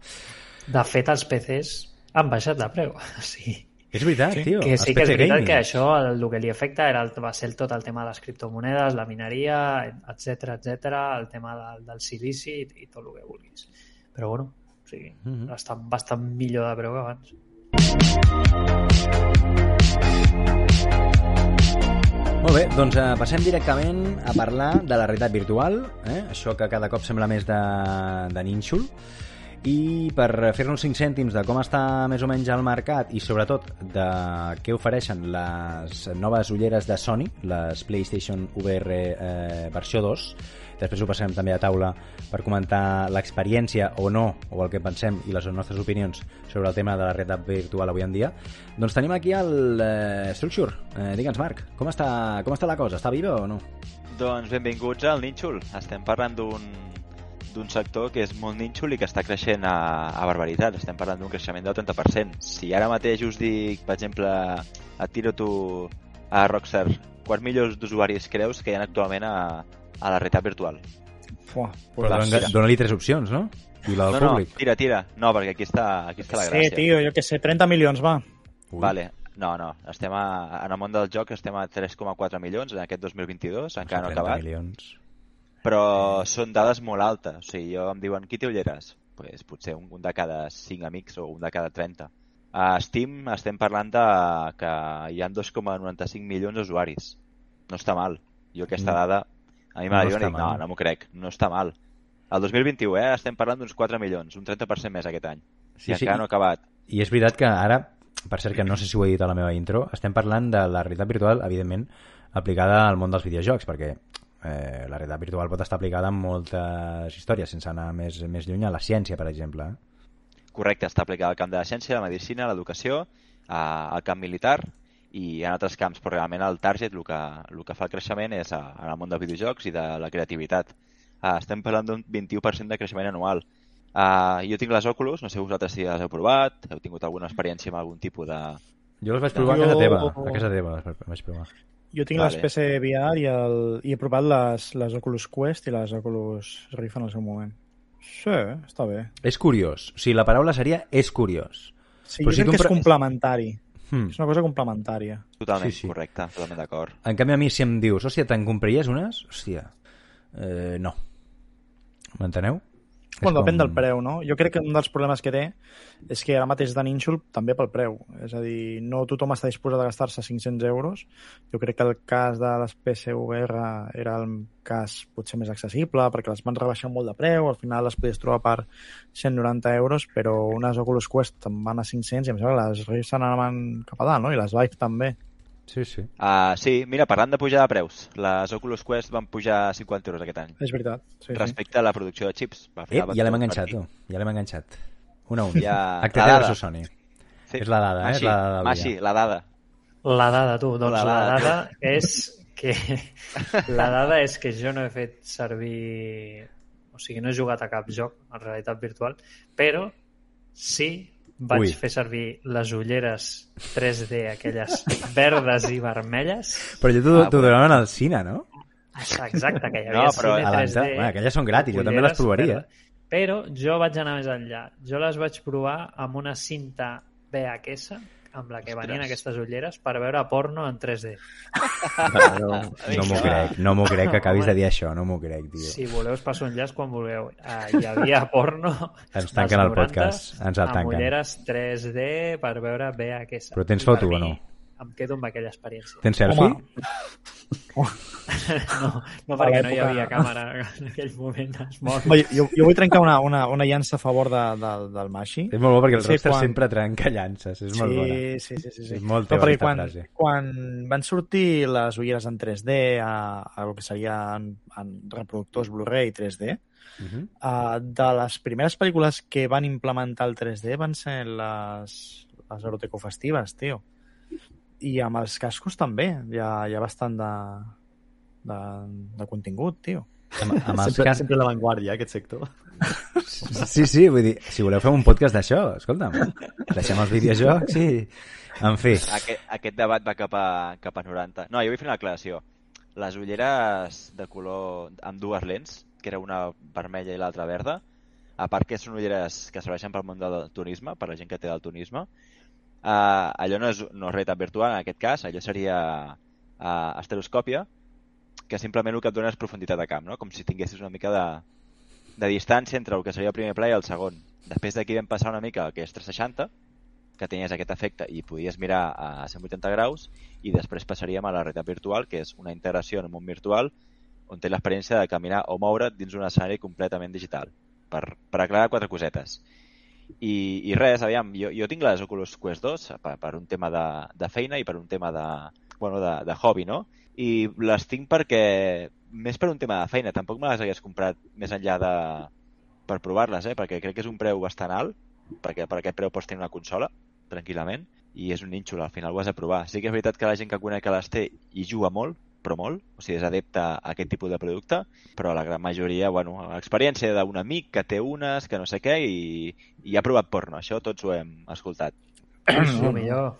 De fet, els PCs han baixat de preu. Sí. És veritat, Sí, tio. Que sí que és veritat gaming. que això el, el que li afecta era el, va ser el, tot el tema de les criptomonedes, la mineria, etc etc, el tema del, del silici i, i tot el que vulguis. Però bueno, o sigui, Mhm. està bastant millor de preu que abans. Molt bé, doncs eh, passem directament a parlar de la realitat virtual, eh? això que cada cop sembla més de, de nínxol, i per fer-nos 5 cèntims de com està més o menys el mercat i sobretot de què ofereixen les noves ulleres de Sony, les PlayStation VR eh, versió 2, després ho passem també a taula per comentar l'experiència o no, o el que pensem i les nostres opinions sobre el tema de la realitat virtual avui en dia, doncs tenim aquí el eh, Structure. Eh, Digue'ns, Marc, com està, com està la cosa? Està viva o no? Doncs benvinguts al Nínxol. Estem parlant d'un d'un sector que és molt nínxol i que està creixent a, a barbaritat. Estem parlant d'un creixement del 30%. Si ara mateix us dic, per exemple, et tiro tu a Rockstar, quants milions d'usuaris creus que hi ha actualment a, a la realitat virtual? Fuà, Però dona-li tres opcions, no? I la del no, no, públic. tira, tira. No, perquè aquí està, aquí està la sí, gràcia. tio, jo què sé, 30 milions, va. Ui. Vale. No, no, estem a, en el món del joc estem a 3,4 milions en aquest 3022, encara no ha 30 acabat. milions. però són dades molt altes. O sigui, jo em diuen, qui té ulleres? Pues, potser un, un de cada 5 amics o un de cada 30. A Steam estem parlant de que hi ha 2,95 milions d'usuaris. No està mal. Jo aquesta Mm. dada, a mi No m'agrada, està no, no, no m'ho crec. No està mal. El 2021, eh, estem parlant d'uns 4 milions, un 30% més aquest any. Sí, I sí, encara no ha acabat. I és veritat que ara, per cert que no sé si ho he dit a la meva intro, estem parlant de la realitat virtual, evidentment, aplicada al món dels videojocs, perquè eh, la realitat virtual pot estar aplicada en moltes històries, sense anar més, més lluny a la ciència, per exemple. Correcte, està aplicada al camp de la ciència, la medicina, l'educació, al camp militar i en altres camps, però realment el target, el que, el que fa el creixement és a, en el món dels videojocs i de la creativitat. Uh, estem parlant d'un 21% de creixement anual. Uh, jo tinc les Oculus, no sé vosaltres si les heu provat, heu tingut alguna experiència amb algun tipus de... Jo les vaig provar Jo- a casa teva, a casa teva les vaig provar. Jo tinc Vale. les PC VR i, el, i he provat les, les Oculus Quest i les Oculus Rift en el seu moment. Sí, està bé. És curiós, o sigui, la paraula seria és curiós. Sí, Però jo si crec que és complementari. Hmm. És una cosa complementària. Totalment Sí, sí. correcte, totalment d'acord. En canvi, a mi, si em dius, hòstia, te'n compraries unes? Hòstia, eh, no. M'enteneu? És Bueno, depèn com- del preu, no? Jo crec que un dels problemes que té és que ara mateix de nínxol també pel preu. És a dir, no tothom està disposat a gastar-se 500 euros. Jo crec que el cas de les PSVR era el cas potser més accessible perquè les van rebaixar molt de preu, al final les podies trobar per 190 euros, però unes Oculus Quest en van a 500 i em sembla que les Rift se n'anaven cap a dalt, no? I les Vive també. Sí, sí. Uh, sí, mira, parlant de pujar de preus, les Oculus Quest van pujar 50 euros aquest any. És veritat. Sí, sí. Respecte a la producció de xips. Al Eh, final van ja l'hem enganxat, tu. Ja l'hem enganxat. Una a un. Ja- la dada. versus Sony. Sí. És la dada, eh? És Maxi, la dada Maxi, dia. la dada. La dada, tu. Doncs La la dada. dada és que... La dada és que jo no he fet servir... O sigui, no he jugat a cap joc en realitat virtual, però sí vaig Ui. fer servir les ulleres 3D, aquelles verdes i vermelles. Però jo t'ho Ah, donaven al cine, no? Exacte, que hi No, havia però cine Avança. 3D. Bueno, aquelles són gratis, jo també les provaria. verdes. Però jo vaig anar més enllà. Jo les vaig provar amb una cinta VHS amb la que Ostres. venien aquestes ulleres per veure porno en 3D. No, no m'ho Vinga, crec, no m'ho crec que acabis de dir això, no m'ho crec, tio. Si voleu us passo un llaç quan vulgueu. Ah, hi havia porno Ens tanquen el podcast, ens el amb tanquen. ulleres 3D per veure VHS. Però tens foto o no? mi, Em quedo amb aquella experiència. Tens selfie? Home, No, no perquè no hi havia càmera en aquell moment. Oi, jo, jo vull trencar una, una, una llança a favor de, de, del Mashi. És molt bo perquè el Sí, Rockstar quan- sempre trenca llances, és molt bona. Sí, sí, sí, sí. És molt no, teva aquesta quan, frase. quan van sortir les ulleres en 3D a, a el que seria en, en reproductors Blu-ray 3D, Uh -huh. uh, de les primeres pel·lícules que van implementar el 3D van ser les, les erotecofestives, tio. I amb els cascos també, hi ha, hi ha bastant de, de, de contingut, tio. Amb, amb els sempre, cas... sempre a l'avantguàrdia, aquest sector. Sí, sí, vull dir, si voleu fer un podcast d'això, escolta'm, deixem els videojocs i... En fi, Aquest, aquest debat va cap a, cap a 90. No, jo vull fer una aclaració. Les ulleres de color amb dues lents, que era una vermella i l'altra verda, a part que són ulleres que serveixen pel món del turisme, per la gent que té del turisme, uh, allò no és, no és realitat virtual, en aquest cas, allò seria uh, estereoscòpia, que simplement el que et dona és profunditat de camp, no? com si tinguessis una mica de, de distància entre el que seria el primer pla i el segon. Després d'aquí vam passar una mica al que és 360, que tenies aquest efecte i podies mirar a 180 graus, i després passaríem a la realitat virtual, que és una integració en un món virtual on té l'experiència de caminar o moure't dins un escenari completament digital. Per, per aclarar quatre cosetes. I, i res, aviam, jo, jo tinc les Oculus Quest 2 per, per un tema de, de feina i per un tema de, bueno, de, de hobby, no? I les tinc perquè, més per un tema de feina, tampoc me les hagués comprat més enllà de... per provar-les, eh? perquè crec que és un preu bastant alt, perquè per aquest preu pots tenir una consola, tranquil·lament, i és un nínxol, al final ho has de provar. Sí que és veritat que la gent que conec que les té i juga molt, però molt, o sigui, és adepte a aquest tipus de producte, però la gran majoria, bueno, l'experiència d'un amic que té unes, que no sé què, i, i ha provat porno, això tots ho hem escoltat. Sí, millor.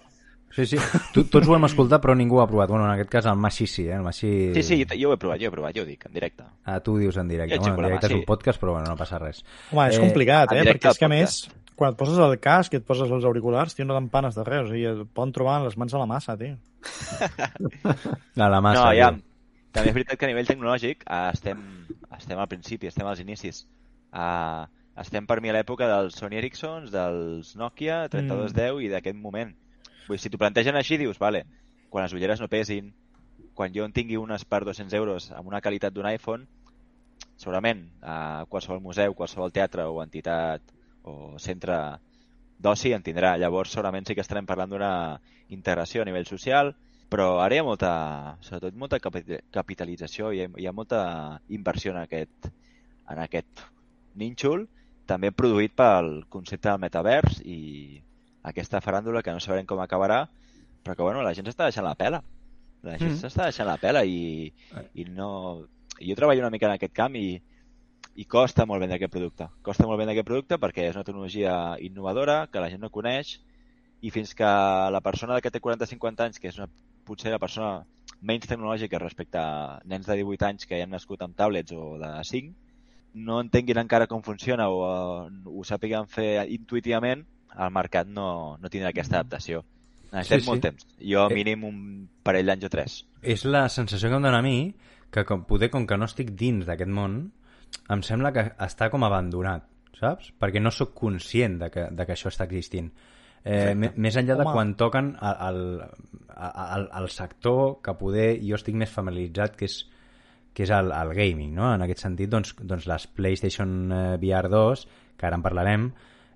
sí, sí, tu, tots ho hem escoltat però ningú ho ha provat. Bueno, en aquest cas el Maxi sí, eh? El Maxi... Sí, sí, jo ho he provat, jo ho he provat, jo ho dic, en directe. Ah, tu ho dius en directe. Jo Bueno, en directe és sí. un podcast, però bueno, no passa res. Home, és Eh, complicat, eh? directe Perquè és que, a més, quan et poses el casc i et poses els auriculars, tio, no t'empanes de res. O sigui, et poden trobar les mans a la massa, tio. A la massa. no, ja, diu. també és veritat que a nivell tecnològic eh, estem, estem al principi, estem als inicis. Uh, estem per mi a l'època dels Sony Ericsson, dels Nokia 3210 i d'aquest moment. Vull dir, si t'ho plantegen així, dius, vale, quan les ulleres no pesin, quan jo en tingui unes per 200 euros amb una qualitat d'un iPhone, segurament a qualsevol museu, qualsevol teatre o entitat o centre d'oci en tindrà. Llavors segurament sí que estarem parlant d'una integració a nivell social, però ara hi ha molta, sobretot molta capi- capitalització, hi ha, hi ha molta inversió en aquest, en aquest nínxol, també produït pel concepte del metavers i aquesta faràndula que no sabrem com acabarà, però que bueno, la gent s'està deixant la pela. La gent Mm. s'està deixant la pela i, i no... Jo treballo una mica en aquest camp i, i costa molt vendre aquest producte. Costa molt vendre aquest producte perquè és una tecnologia innovadora que la gent no coneix i fins que la persona que té 40-50 anys, que és una, potser la persona menys tecnològica respecte a nens de 18 anys que ja han nascut amb tablets o de 5, no entenguin encara com funciona o eh, ho sàpiguen fer intuïtivament, el mercat no, no tindrà aquesta adaptació. Necessitem Sí, sí. molt temps. Jo Eh. mínim un parell d'anys o tres. És la sensació que em dóna a mi que com, poder, com que no estic dins d'aquest món, em sembla que està com abandonat, saps? Perquè no sóc conscient de que, de que això està existint. Eh, més enllà de Home. quan toquen al, al, al sector que poder jo estic més familiaritzat, que és, que és el, el gaming, no? En aquest sentit, doncs, doncs les PlayStation eh, VR 2, que ara en parlarem,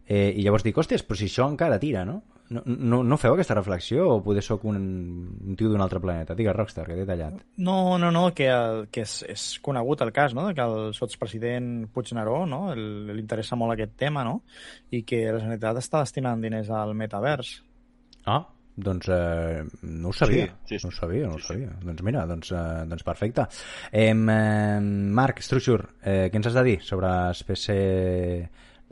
eh, i llavors dic, hòsties, però si això encara tira, no? No, no, no feu aquesta reflexió o poder sóc un, un tio d'un altre planeta? Digues, Rockstar, que t'he tallat. No, no, no, que, que és, és conegut el cas, no?, que el sotspresident Puigneró, no?, el- li interessa molt aquest tema, no?, i que la Generalitat està destinant diners al metavers. Ah, doncs eh, no ho sabia. Sí, sí, sí. No ho sabia, no ho Sí, sí. sabia. Doncs mira, doncs, eh, doncs perfecte. Eh, eh, Marc Structure, eh, què ens has de dir sobre les PC,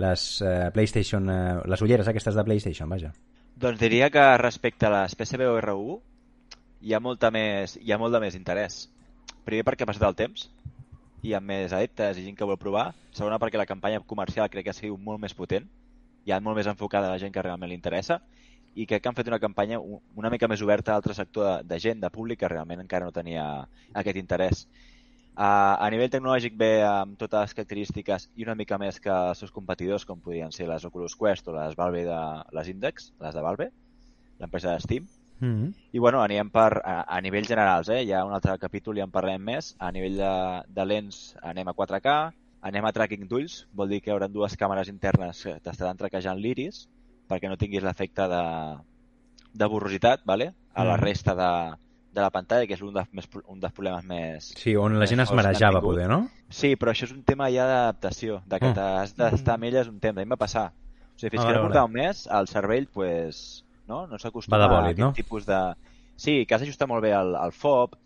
les eh, PlayStation, eh, les ulleres aquestes de PlayStation, vaja. Doncs diria que respecte a les PCBR1 hi ha, molta més, hi ha molt de més interès. Primer perquè ha passat el temps, hi ha més adeptes i gent que vol provar. Segona perquè la campanya comercial crec que ha sigut molt més potent, hi ha molt més enfocada a la gent que realment li interessa i crec que han fet una campanya una mica més oberta a altre sector de, de gent, de públic, que realment encara no tenia aquest interès. Uh, a nivell tecnològic ve amb totes les característiques i una mica més que els seus competidors, com podrien ser les Oculus Quest o les Valve de les Index, les de Valve, l'empresa de Steam. Mm -hmm. I bueno, anirem per, a, a nivells generals, eh? hi ha un altre capítol i en parlem més. A nivell de, de lents anem a 4K, anem a tracking d'ulls, vol dir que hi haurà dues càmeres internes que t'estaran traquejant l'iris perquè no tinguis l'efecte de, de borrositat vale? a la Mhm. resta de, de la pantalla, que és un dels, més, un dels problemes més, Sí, on la gent es marejava, poder, no? Sí, però això és un tema ja d'adaptació, de que Ah. t'has d'estar amb elles un temps. A mi em va passar. O sigui, fins Ah, que no portava un mes, el cervell, pues, no, no s'acostuma de a aquest no? tipus de... Sí, que has d'ajustar molt bé el, el FOB,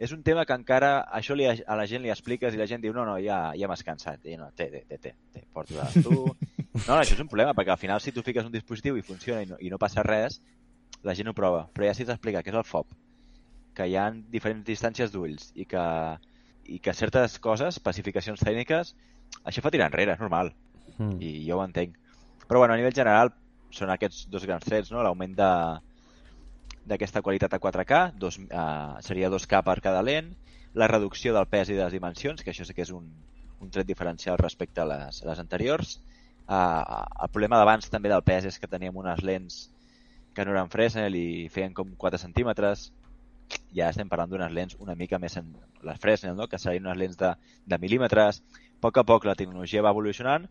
és un tema que encara això li, a la gent li expliques i la gent diu no, no, ja, ja m'has cansat. I no, té, té, té, té, té porta tu. No, no, això és un problema, perquè al final si tu fiques un dispositiu i funciona i no, i no passa res, la gent ho prova. Però ja si t'explica què és el FOB, que hi ha diferents distàncies d'ulls i que, i que certes coses, especificacions tècniques, això fa tirar enrere, és normal. Mm. I jo ho entenc. Però bueno, a nivell general són aquests dos grans trets, no? l'augment de d'aquesta qualitat a 4K, dos, uh, seria 2K per cada lent, la reducció del pes i de les dimensions, que això sí que és un, un tret diferencial respecte a les, a les anteriors. Uh, el problema d'abans també del pes és que teníem unes lents que no eren Fresnel i feien com 4 centímetres. Ja estem parlant d'unes lents una mica més en les Fresnel, no? que serien unes lents de, de mil·límetres. A poc a poc la tecnologia va evolucionant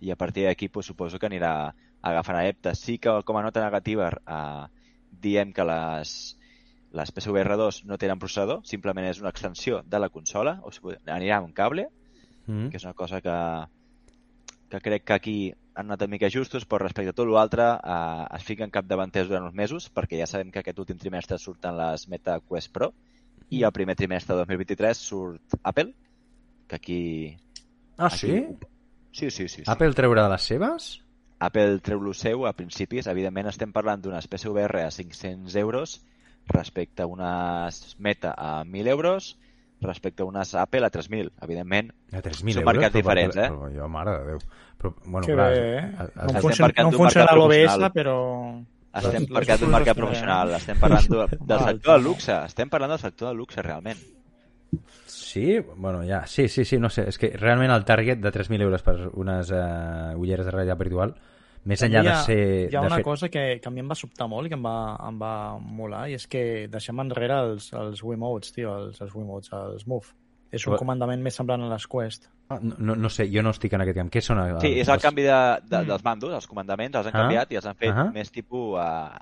i a partir d'aquí pues, suposo que anirà agafant adeptes. Sí que com a nota negativa eh, diem que les, les PSVR 2 no tenen processador, simplement és una extensió de la consola, o sigui, anirà amb un cable, mm. que és una cosa que, que crec que aquí han anat una mica justos, però respecte a tot l'altre eh, es fiquen capdavanters durant uns mesos, perquè ja sabem que aquest últim trimestre surten les Meta Quest Pro, i el primer trimestre de 2023 surt Apple, que aquí... Ah, aquí... sí? Sí, sí, sí, sí. Apple treure de les seves? Apple treu lo seu a principis. Evidentment estem parlant d'unes PSVR a 500 euros respecte a unes Meta a 1.000 euros respecte a unes Apple a 3.000. Evidentment, a 3.000 són mercats diferents, eh? Però, jo, mare de Déu. Però, bueno, que clar, bé, eh? No, funciona, no funciona l'OBS, però... Estem parlant d'un mercat professional, estem parlant del, sector del luxe, estem parlant del sector del luxe, realment. Sí, bueno, ja, sí, sí, sí, no sé, és que realment el target de 3.000 euros per unes uh, ulleres de realitat virtual, més enllà hi de ha, ser... Hi ha de una fer... cosa que, que a mi em va sobtar molt i que em va, em va molar, i és que deixem enrere els, els Wiimotes, tio, els, els Wiimotes, els Move. És un Però- comandament més semblant a les Quest. Ah, No, no, no sé, jo no estic en aquest camp. Què són els, Sí, és el canvi de, de, Mm. dels mandos, els comandaments, els han Ah. canviat i els han fet Ah. més tipus uh,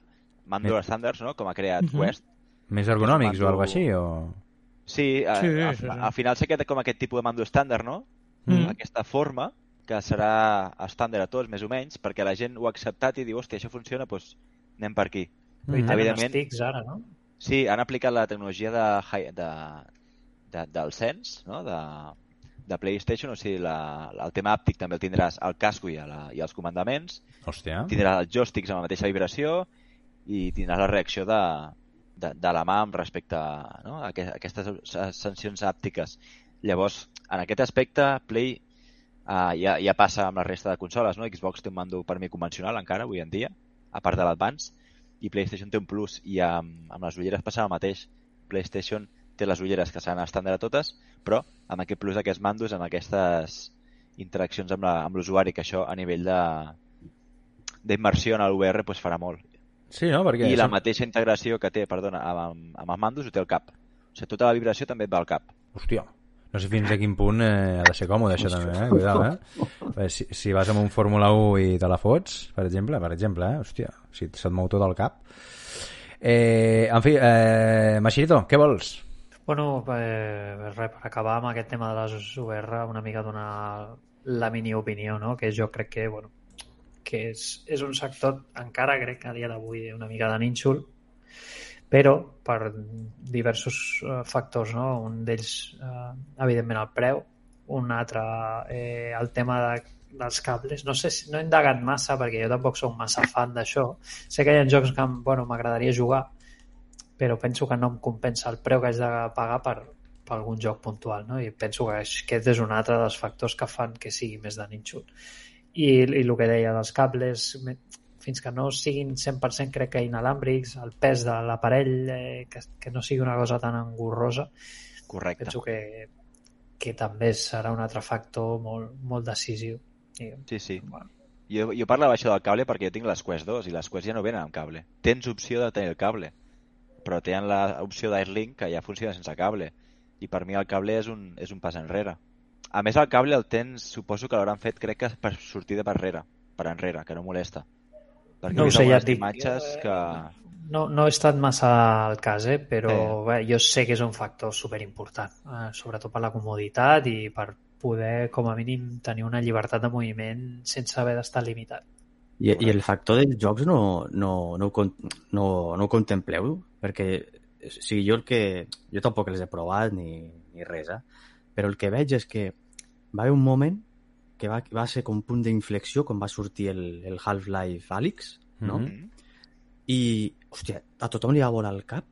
mando Més- estàndards, no?, com ha creat Mhm. Quest. Més ergonòmics mando- o alguna així? O... Sí, a, Sí, a, sí, sí. al final s'ha quedat com aquest tipus de mando estàndard, no? Mm. Aquesta forma que serà estàndard a tots, més o menys, perquè la gent ho ha acceptat i diu, hòstia, això funciona, doncs anem per aquí. Mhm. tenen Evidentment. sticks ara, no? Sí, han aplicat la tecnologia de, de, de, del Sense, no? de, de PlayStation, o sigui, la, el tema àptic també el tindràs al casco i, a la, i als comandaments, Hòstia. tindràs els joysticks amb la mateixa vibració i tindràs la reacció de, de, de la mà amb respecte a, no? a, aqu- a aquestes sancions àptiques. Llavors, en aquest aspecte, Play uh, ja, ja passa amb la resta de consoles, no? Xbox té un mando per mi convencional encara, avui en dia, a part de l'Advance, i PlayStation té un plus, i amb, amb les ulleres passa el mateix. PlayStation té les ulleres que seran estàndard a totes, però amb aquest plus d'aquests mandos, amb aquestes interaccions amb l'usuari, que això a nivell de d'immersió en l'UR pues, farà molt. Sí, no? Perquè I la mateixa integració que té, perdona, amb, amb, els mandos ho té el cap. O sigui, tota la vibració també et va al cap. Hòstia, no sé fins a quin punt eh, ha de ser còmode això també, eh? Cuidado, eh? Perquè Si, si vas amb un Fórmula 1 i te la fots, per exemple, per exemple, eh? Hòstia, si se't mou tot el cap. Eh, en fi, eh, Machirito, què vols? Bueno, eh, res, per acabar amb aquest tema de les VR, una mica donar la mini opinió, no? que jo crec que, bueno, que és, és un sector, encara crec que a dia d'avui una mica de nínxol, però per diversos eh, factors, no? un d'ells, eh, evidentment, el preu, un altre, eh, el tema de, dels cables. No sé si no he indagat massa perquè jo tampoc sóc massa fan d'això. Sé que hi ha jocs que bueno, m'agradaria jugar, però penso que no em compensa el preu que haig de pagar per, per algun joc puntual, no? I penso que aquest és un altre dels factors que fan que sigui més de nínxol. I, i el que deia dels cables, fins que no siguin 100% crec que inalàmbrics, el pes de l'aparell, eh, que, que no sigui una cosa tan engorrosa, Correcte. penso que, que també serà un altre factor molt, molt decisiu. Sí, sí. bueno, Jo, jo parlava això del cable perquè jo tinc les Quest 2 i les Quest ja no venen amb cable. Tens opció de tenir el cable, però tenen l'opció d'Airlink que ja funciona sense cable. I per mi el cable és un, és un pas enrere. A més, el cable el tens, suposo que l'hauran fet, crec que per sortir de per enrere, per enrere, que no molesta. Perquè No ho sé, ja et dic. imatges que... No, no he estat massa al cas, eh? però Eh. bé, jo sé que és un factor superimportant, eh? sobretot per la comoditat i per poder, com a mínim, tenir una llibertat de moviment sense haver d'estar limitat. I, I el factor dels jocs no, no, no, ho, no, no ho contempleu? Perquè o sigui, jo el que... Jo tampoc els he provat ni, ni res, eh? Però el que veig és que va haver un moment que va, va ser com un punt d'inflexió quan va sortir el, el Half-Life Alyx, no? Mm. I, hòstia, a tothom li va volar el cap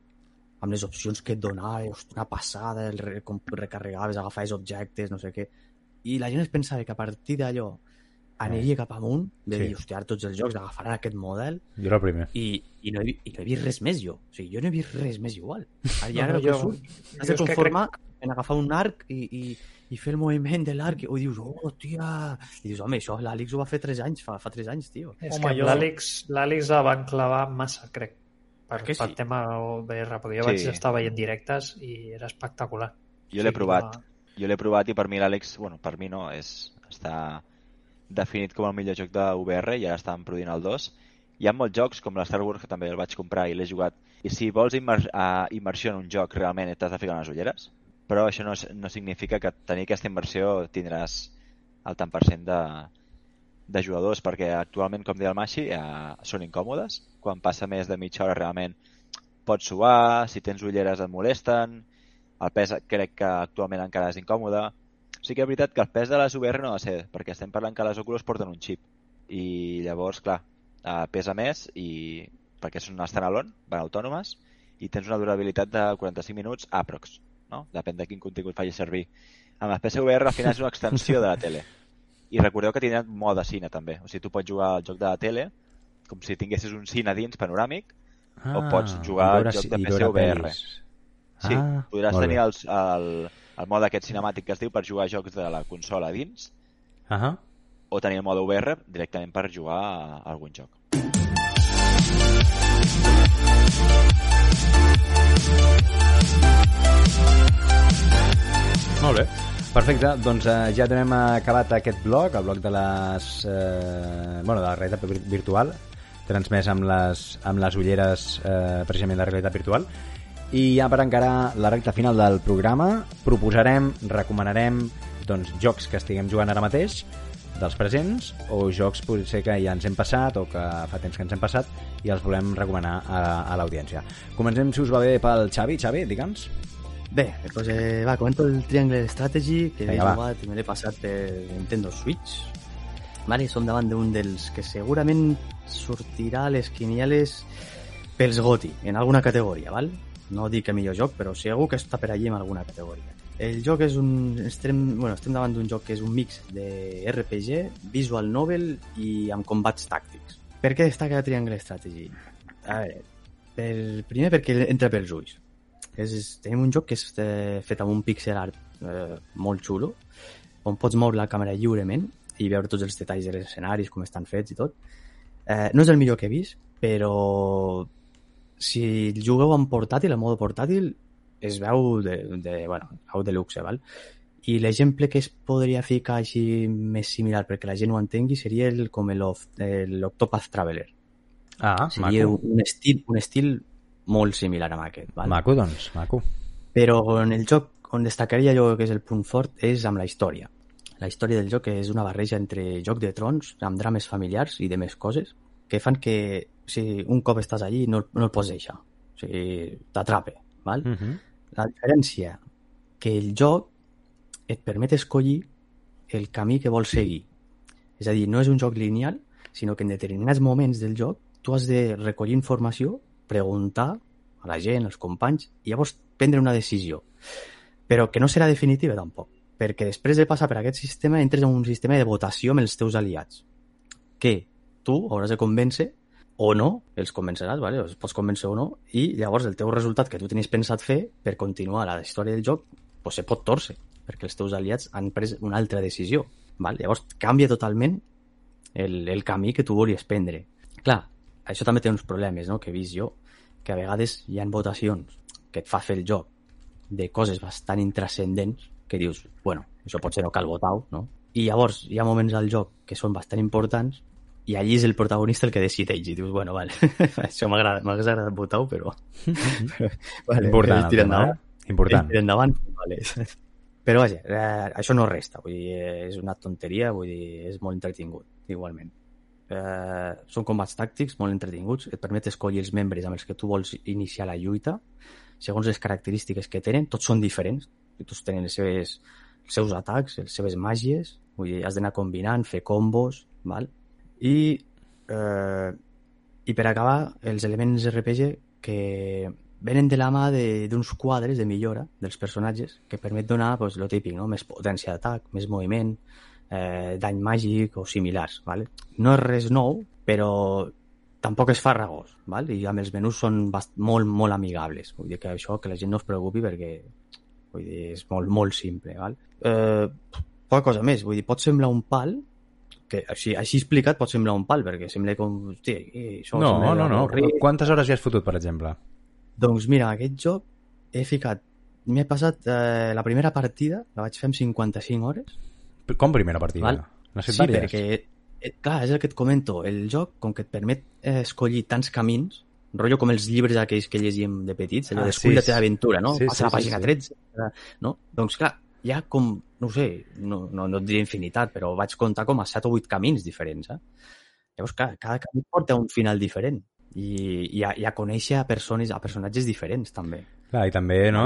amb les opcions que et donava, hòstia, una passada, el com recarregaves, agafaves objectes, no sé què. I la gent es pensava que a partir d'allò aniria cap amunt, de Sí. dir, hòstia, ara tots els jocs agafaran aquest model, Jo era el primer. i, i, no he, vi- i no he vist res més jo. O sigui, jo no he vist res més igual. Ara, No, ara no, jo- surt, jo has de conformar en agafar un arc i, i, i fer el moviment de l'arc, i dius, oh, tia... I dius, home, això l'Àlex ho va fer 3 anys, fa, fa 3 anys, tio. És Home, que jo- l'Àlex la van clavar massa, crec, per, Per què sí? per tema OBR, perquè jo Sí. vaig estar veient directes i era espectacular. Jo l'he Sí, provat. va- Jo l'he provat i per mi l'Àlex, bueno, per mi no, és, està definit com el millor joc de VR i ara estan produint el 2. Hi ha molts jocs, com la Star Wars, que també el vaig comprar i l'he jugat. I si vols immer uh, immersió en un joc, realment t'has de ficar unes ulleres. Però això no, no significa que tenir aquesta inversió tindràs el tant per cent de, de jugadors, perquè actualment, com deia el Maxi, eh, són incòmodes. Quan passa més de mitja hora realment pots suar, si tens ulleres et molesten, el pes crec que actualment encara és incòmode. Sí que és veritat que el pes de les VR no ha de ser, perquè estem parlant que les Oculus porten un xip. I llavors, clar, eh, pesa més i perquè són standalone, van autònomes, i tens una durabilitat de 45 minuts aprox, no? Depèn de quin contingut faci servir. Amb les PSVR al final és una extensió de la tele. I recordeu que tindran mode cine també. O sigui, tu pots jugar al joc de la tele com si tinguessis un cine dins panoràmic o pots jugar al joc de PSVR. Sí, Ah, podràs tenir els, el, el mode aquest cinemàtic que es diu per jugar a jocs de la consola dins Ahà. o tenir el mode VR directament per jugar a algun joc. Molt bé. Perfecte, doncs eh, ja donem acabat aquest blog, el blog de les... Eh, bueno, de la realitat vir- virtual, transmès amb les, amb les ulleres eh, precisament de realitat virtual. I ja per encarar la recta final del programa, proposarem, recomanarem doncs, jocs que estiguem jugant ara mateix, dels presents, o jocs potser que ja ens hem passat o que fa temps que ens hem passat i els volem recomanar a, a l'audiència. Comencem, si us va bé, pel Xavi. Xavi, digue'ns. Bé, doncs, eh, va, comento el Triangle Strategy, que Vinga, he jugat i me l'he passat per Nintendo Switch. Vale, som davant d'un dels que segurament sortirà a les quinieles pels GOTY, en alguna categoria, val? No dic que millor joc, però segur que està per allí en alguna categoria. El joc és un... Estem, bueno, estem davant d'un joc que és un mix de RPG, visual novel i amb combats tàctics. Per què destaca Triangle Strategy? A veure, per, primer perquè entra pels ulls. És, tenim un joc que és eh, fet amb un pixel art eh, molt xulo, on pots moure la càmera lliurement i veure tots els detalls dels escenaris, com estan fets i tot. Eh, no és el millor que he vist, però si el jugueu en portàtil, en mode portàtil, es veu de, de, bueno, veu de luxe, val? I l'exemple que es podria ficar així més similar perquè la gent ho entengui seria el, com l'Octopath Traveler. Ah, Seria maco. un estil, un estil molt similar amb aquest. Val? Maco, doncs, maco. Però en el joc on destacaria jo que és el punt fort és amb la història. La història del joc és una barreja entre Joc de Trons, amb drames familiars i de més coses, que fan que si un cop estàs allí no, no el pots deixar. O sigui, t'atrape. Val? Uh -huh. La diferència que el joc et permet escollir el camí que vols seguir. És a dir, no és un joc lineal, sinó que en determinats moments del joc tu has de recollir informació, preguntar a la gent, als companys, i llavors prendre una decisió. Però que no serà definitiva tampoc, perquè després de passar per aquest sistema entres en un sistema de votació amb els teus aliats, que tu hauràs de convèncer o no, els convenceràs, vale? els pots convèncer o no, i llavors el teu resultat que tu tenies pensat fer per continuar la història del joc pues, se pot torcer, perquè els teus aliats han pres una altra decisió. Val? Llavors canvia totalment el, el camí que tu volies prendre. Clar, això també té uns problemes no? que he vist jo, que a vegades hi han votacions que et fa fer el joc de coses bastant intrascendents que dius, bueno, això potser no cal votar-ho, no? I llavors hi ha moments al joc que són bastant importants i allí és el protagonista el que decideix i dius, bueno, vale, això m'agrada, m'hagués agradat votar-ho, però... vale, Important, tira endavant. eh? Important. Tira endavant, vale. Però vaja, eh, això no resta, vull dir, és una tonteria, vull dir, és molt entretingut, igualment. Eh, són combats tàctics molt entretinguts, et permet escollir els membres amb els que tu vols iniciar la lluita, segons les característiques que tenen, tots són diferents, i tots tenen les seves, els seus atacs, les seves màgies, vull dir, has d'anar combinant, fer combos, val? I, eh, i per acabar, els elements RPG que venen de la mà d'uns quadres de millora dels personatges que permet donar pues, lo típic, no? més potència d'atac, més moviment, eh, dany màgic o similars. Vale? No és res nou, però tampoc és farragós, val? i amb els menús són molt, molt amigables. Vull dir que això que la gent no es preocupi perquè vull dir, és molt, molt simple. Val? Eh, poca cosa més, vull dir, pot semblar un pal, que així, així explicat pot semblar un pal, perquè sembla com... Hosti, eh, això No, sembla no, no. avorrit. Quantes hores hi has fotut, per exemple? Doncs mira, aquest joc he ficat... M'he passat eh, la primera partida, la vaig fer amb 55 hores. Com primera partida? Val. N'has fet Sí, vàries? perquè, eh, clar, és el que et comento. El joc, com que et permet eh, escollir tants camins, rotllo com els llibres aquells que llegíem de petits, allò Ah, d'escull sí, la teva sí. aventura, no? Sí, Passa sí, la sí, pàgina sí. 13, no? Doncs clar, hi ha com, no ho sé, no, no, no et diré infinitat, però vaig comptar com a 7 o 8 camins diferents, eh? Llavors, clar, cada camí porta un final diferent i, i, a, i a conèixer a persones, a personatges diferents, també. Clar, i també, no,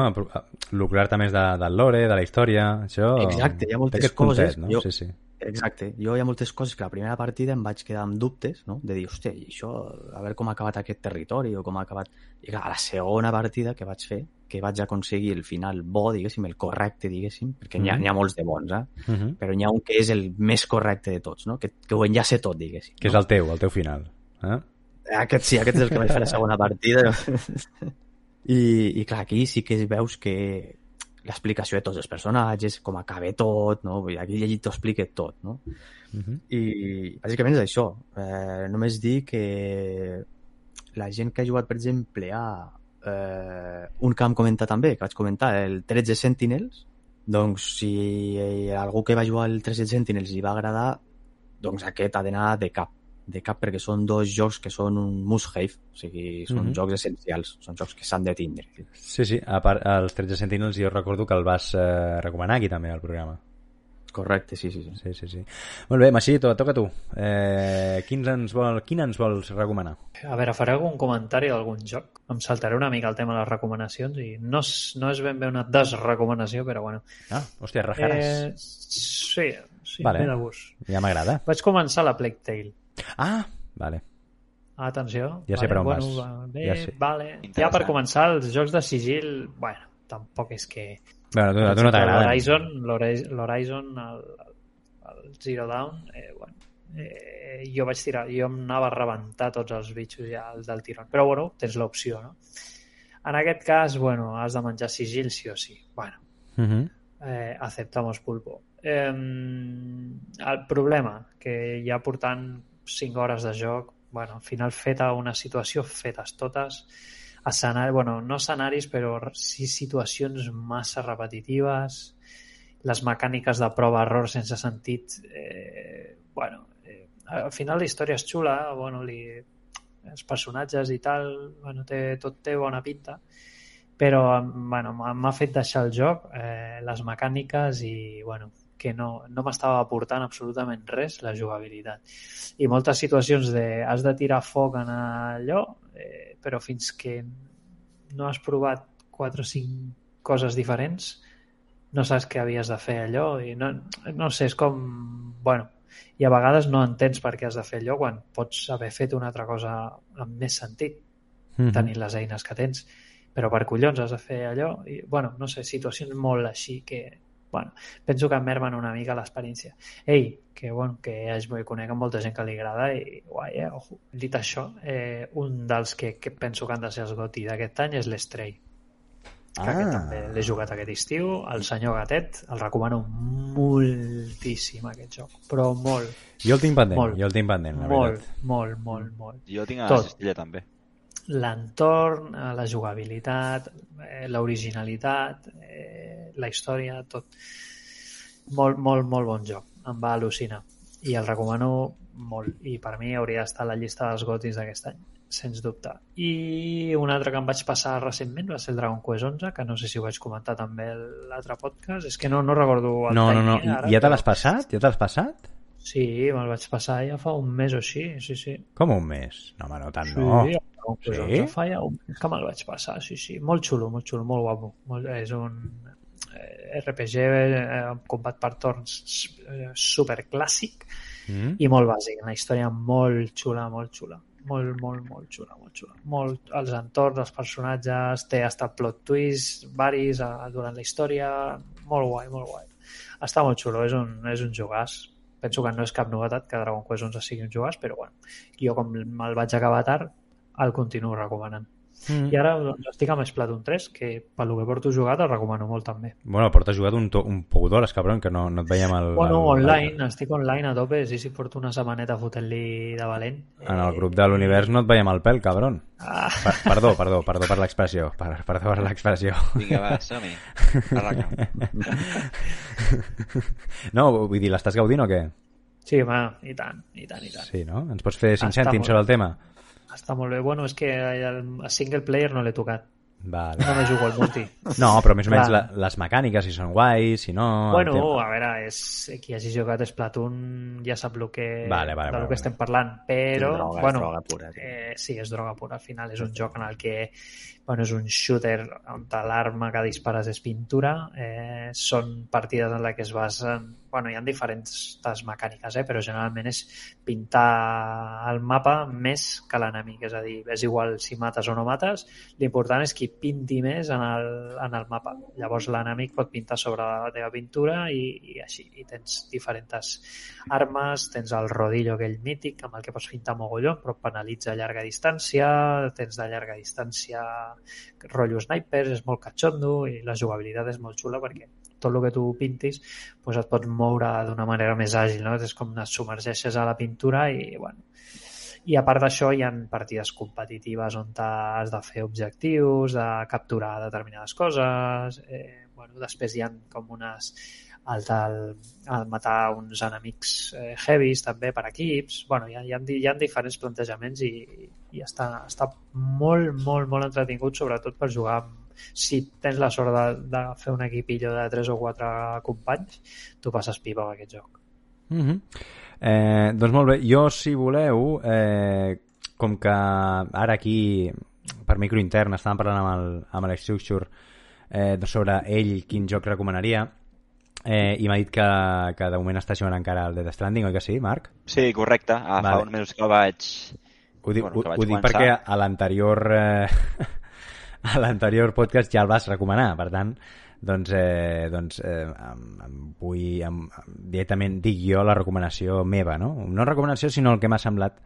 lucrar-te més de, del lore, de la història, això... Exacte, hi ha moltes coses, puntet, no? jo- Sí, sí. Exacte. Jo hi ha moltes coses que la primera partida em vaig quedar amb dubtes, no? De dir, hòstia, això, a veure com ha acabat aquest territori o com ha acabat... I clar, a la segona partida que vaig fer, que vaig aconseguir el final bo, diguéssim, el correcte, diguéssim, perquè n'hi ha, Mhm. ha molts de bons, eh? Uh -huh. Però n'hi ha un que és el més correcte de tots, no? Que, que ho enllaça tot, diguéssim. Que és no? el teu, el teu final. Eh? Aquest sí, aquest és el que vaig fer la segona partida. I, I clar, aquí sí que veus que l'explicació de tots els personatges, com acaba tot, no? Vull dir, Aquí llegit t'ho explica tot, no? Uh -huh. I bàsicament és això. Eh, només dir que la gent que ha jugat, per exemple, a eh, un que vam comentar també, que vaig comentar, el 13 Sentinels, doncs si algú que va jugar el 13 Sentinels li va agradar, doncs aquest ha d'anar de cap de cap perquè són dos jocs que són un must-have, o sigui, són Mhm. jocs essencials, són jocs que s'han de tindre. Sí, sí, a part, els 13 Sentinels jo recordo que el vas eh, recomanar aquí també al programa. Correcte, sí, sí, sí. Sí, sí, sí. Molt bé, Machito, toca tu. Eh, quins ens vol, quin ens vols recomanar? A veure, faré algun comentari d'algun joc. Em saltaré una mica el tema de les recomanacions i no és, no és ben bé una desrecomanació, però bueno. Ah, hòstia, refaràs. Eh, sí, sí, Vale. vale. de gust. Ja m'agrada. Vaig començar la Plague Tale. Ah, vale. Atenció. Ja sé per on bueno, vas. va, Bé, Ja sé. vale. Ja per començar, els jocs de sigil, bueno, tampoc és que... Bueno, a tu, tu no t'agrada. L'Horizon, l'Horiz- l'Horizon, el, el Zero Dawn, eh, bueno, eh, jo vaig tirar, jo em anava a rebentar tots els bitxos ja el del tirón. Però bueno, tens l'opció, no? En aquest cas, bueno, has de menjar sigil sí o sí. Bueno, Uh -huh. eh, aceptamos pulpo. Eh, el problema, que ja portant 5 hores de joc, bueno, al final feta una situació, fetes totes, escenari, bueno, no escenaris, però sí situacions massa repetitives, les mecàniques de prova-error sense sentit, eh, bueno, eh, al final la història és xula, bueno, li, els personatges i tal, bueno, té, tot té bona pinta, però bueno, m'ha fet deixar el joc, eh, les mecàniques i bueno, que no, no m'estava aportant absolutament res la jugabilitat. I moltes situacions de has de tirar foc en allò, eh, però fins que no has provat 4 o 5 coses diferents no saps què havies de fer allò i no, no sé, és com bueno, i a vegades no entens per què has de fer allò quan pots haver fet una altra cosa amb més sentit Uh -huh. tenint les eines que tens, però per collons has de fer allò, i, bueno, no sé, situacions molt així que, bueno, penso que mermen una mica l'experiència. Ei, que, bueno, que ja es conec amb molta gent que li agrada i guai, eh? Ojo. Dit això, eh, un dels que, que penso que han de ser els goti d'aquest any és que ah. aquest també l'he jugat aquest estiu, el senyor Gatet, el recomano moltíssim aquest joc, però molt, Jo el tinc pendent, Molt. jo el tinc pendent, la molt, veritat. molt, molt, molt. Jo tinc a Tot. la cistella també. L'entorn, eh, la jugabilitat, eh, l'originalitat, eh, la història, tot. Molt, molt, molt bon joc. Em va al·lucinar. I el recomano molt. I per mi hauria d'estar a la llista dels gotis d'aquest any, sens dubte. I un altre que em vaig passar recentment va ser el Dragon Quest 11, que no sé si ho vaig comentar també l'altre podcast. És que no, no recordo el No, no, no. ara, Ja te l'has passat? Ja te l'has passat? Sí, me'l vaig passar ja fa un mes o així, sí, sí. Com un mes? No, home, no tant Sí, no. Dragon Quest Sí? 11 fa ja un mes que me'l vaig passar, sí, sí. Molt xulo, molt xulo, molt guapo. Molt, és un eh, RPG eh, amb combat per torns eh, superclàssic Mm? i molt bàsic. Una història molt xula, molt xula. Molt, molt, molt xula, molt xula. Molt, els entorns, els personatges, té hasta plot twists varis a, durant la història. Molt guai, molt guai. Està molt xulo, és un, és un jugàs. Penso que no és cap novetat que Dragon Quest 11 sigui un jugàs, però bueno, jo com me'l vaig acabar tard, el continuo recomanant. Mm. I ara doncs, estic amb Splatoon 3, que pel que porto jugat el recomano molt també. Bueno, portes jugat un, to, un poc d'hores, cabron, que no, no et veiem al... Bueno, al- online, estic online a tope, sí, sí, porto una setmaneta fotent-li de valent. En el grup de l'univers no et veiem al pèl, cabron. Ah, Per, perdó, perdó, perdó per l'expressió. Per, perdó per l'expressió. Vinga, va, som-hi. No, vull dir, l'estàs gaudint o què? sí, home, i tant, i tant, i tant. Sí, no? Ens pots fer 5 Està cèntims sobre el tema? Està molt bé. Bueno, és que el, el single player no l'he tocat. Vale. Només jugo al multi. No, però més o menys la, les mecàniques, si són guais, si no... bueno, tema. a veure, és, qui hagi jugat Splatoon ja sap el que, Vale, vale, de vale, lo que vale. estem parlant, però, És droga, és bueno, droga pura, sí. eh, sí, és droga pura. Al final és un joc en el que bueno, és un shooter on l'arma que dispares és pintura, eh, són partides en les que es basen... Bueno, hi ha diferents mecàniques, eh, però generalment és pintar el mapa més que l'enemic, és a dir, és igual si mates o no mates, l'important és qui pinti més en el, en el mapa. Llavors l'enemic pot pintar sobre la teva pintura i, i així. I tens diferents armes, tens el rodillo aquell mític amb el que pots pintar mogolló, però penalitza a llarga distància, tens de llarga distància rotllo snipers, és molt catxondo i la jugabilitat és molt xula perquè tot el que tu pintis pues et pots moure d'una manera més àgil, no? És com et submergeixes a la pintura i, bueno, i a part d'això hi ha partides competitives on has de fer objectius, de capturar determinades coses, eh, bueno, després hi ha com unes el del el matar uns enemics eh, heavies també per equips, bueno, hi ha, hi ha, hi ha diferents plantejaments i, i està, està molt, molt, molt entretingut, sobretot per jugar amb, si tens la sort de, de fer un equipillo de 3 o 4 companys, tu passes pipa amb aquest joc. Mm -hmm. eh, doncs molt bé, jo si voleu eh, com que ara aquí per micro intern estàvem parlant amb el- amb l'Alex Xuxur eh, doncs sobre ell quin joc recomanaria eh, i m'ha dit que, que de moment està jugant encara al Death Stranding, oi que sí, Marc? Sí, correcte. Ah, Vale. Fa uns mesos que vaig... Ho dic, Bueno, ho, que vaig ho dic perquè a l'anterior eh, a l'anterior podcast ja el vas recomanar, per tant doncs, eh, doncs eh, em, em vull em, directament dic jo la recomanació meva, no? No recomanació, sinó el que m'ha semblat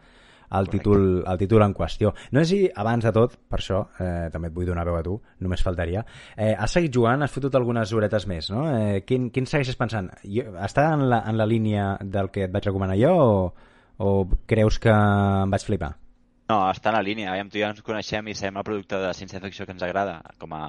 el Correcte. títol, el títol en qüestió. No sé si abans de tot, per això, eh, també et vull donar veu a tu, només faltaria, eh, has seguit jugant, has fotut algunes horetes més, no? Eh, quin, quin segueixes pensant? Jo, està en la, en la línia del que et vaig recomanar jo o, o creus que em vaig flipar? No, està en la línia. Aviam, tu jo ens coneixem i sabem el producte de ciència-ficció que ens agrada com a,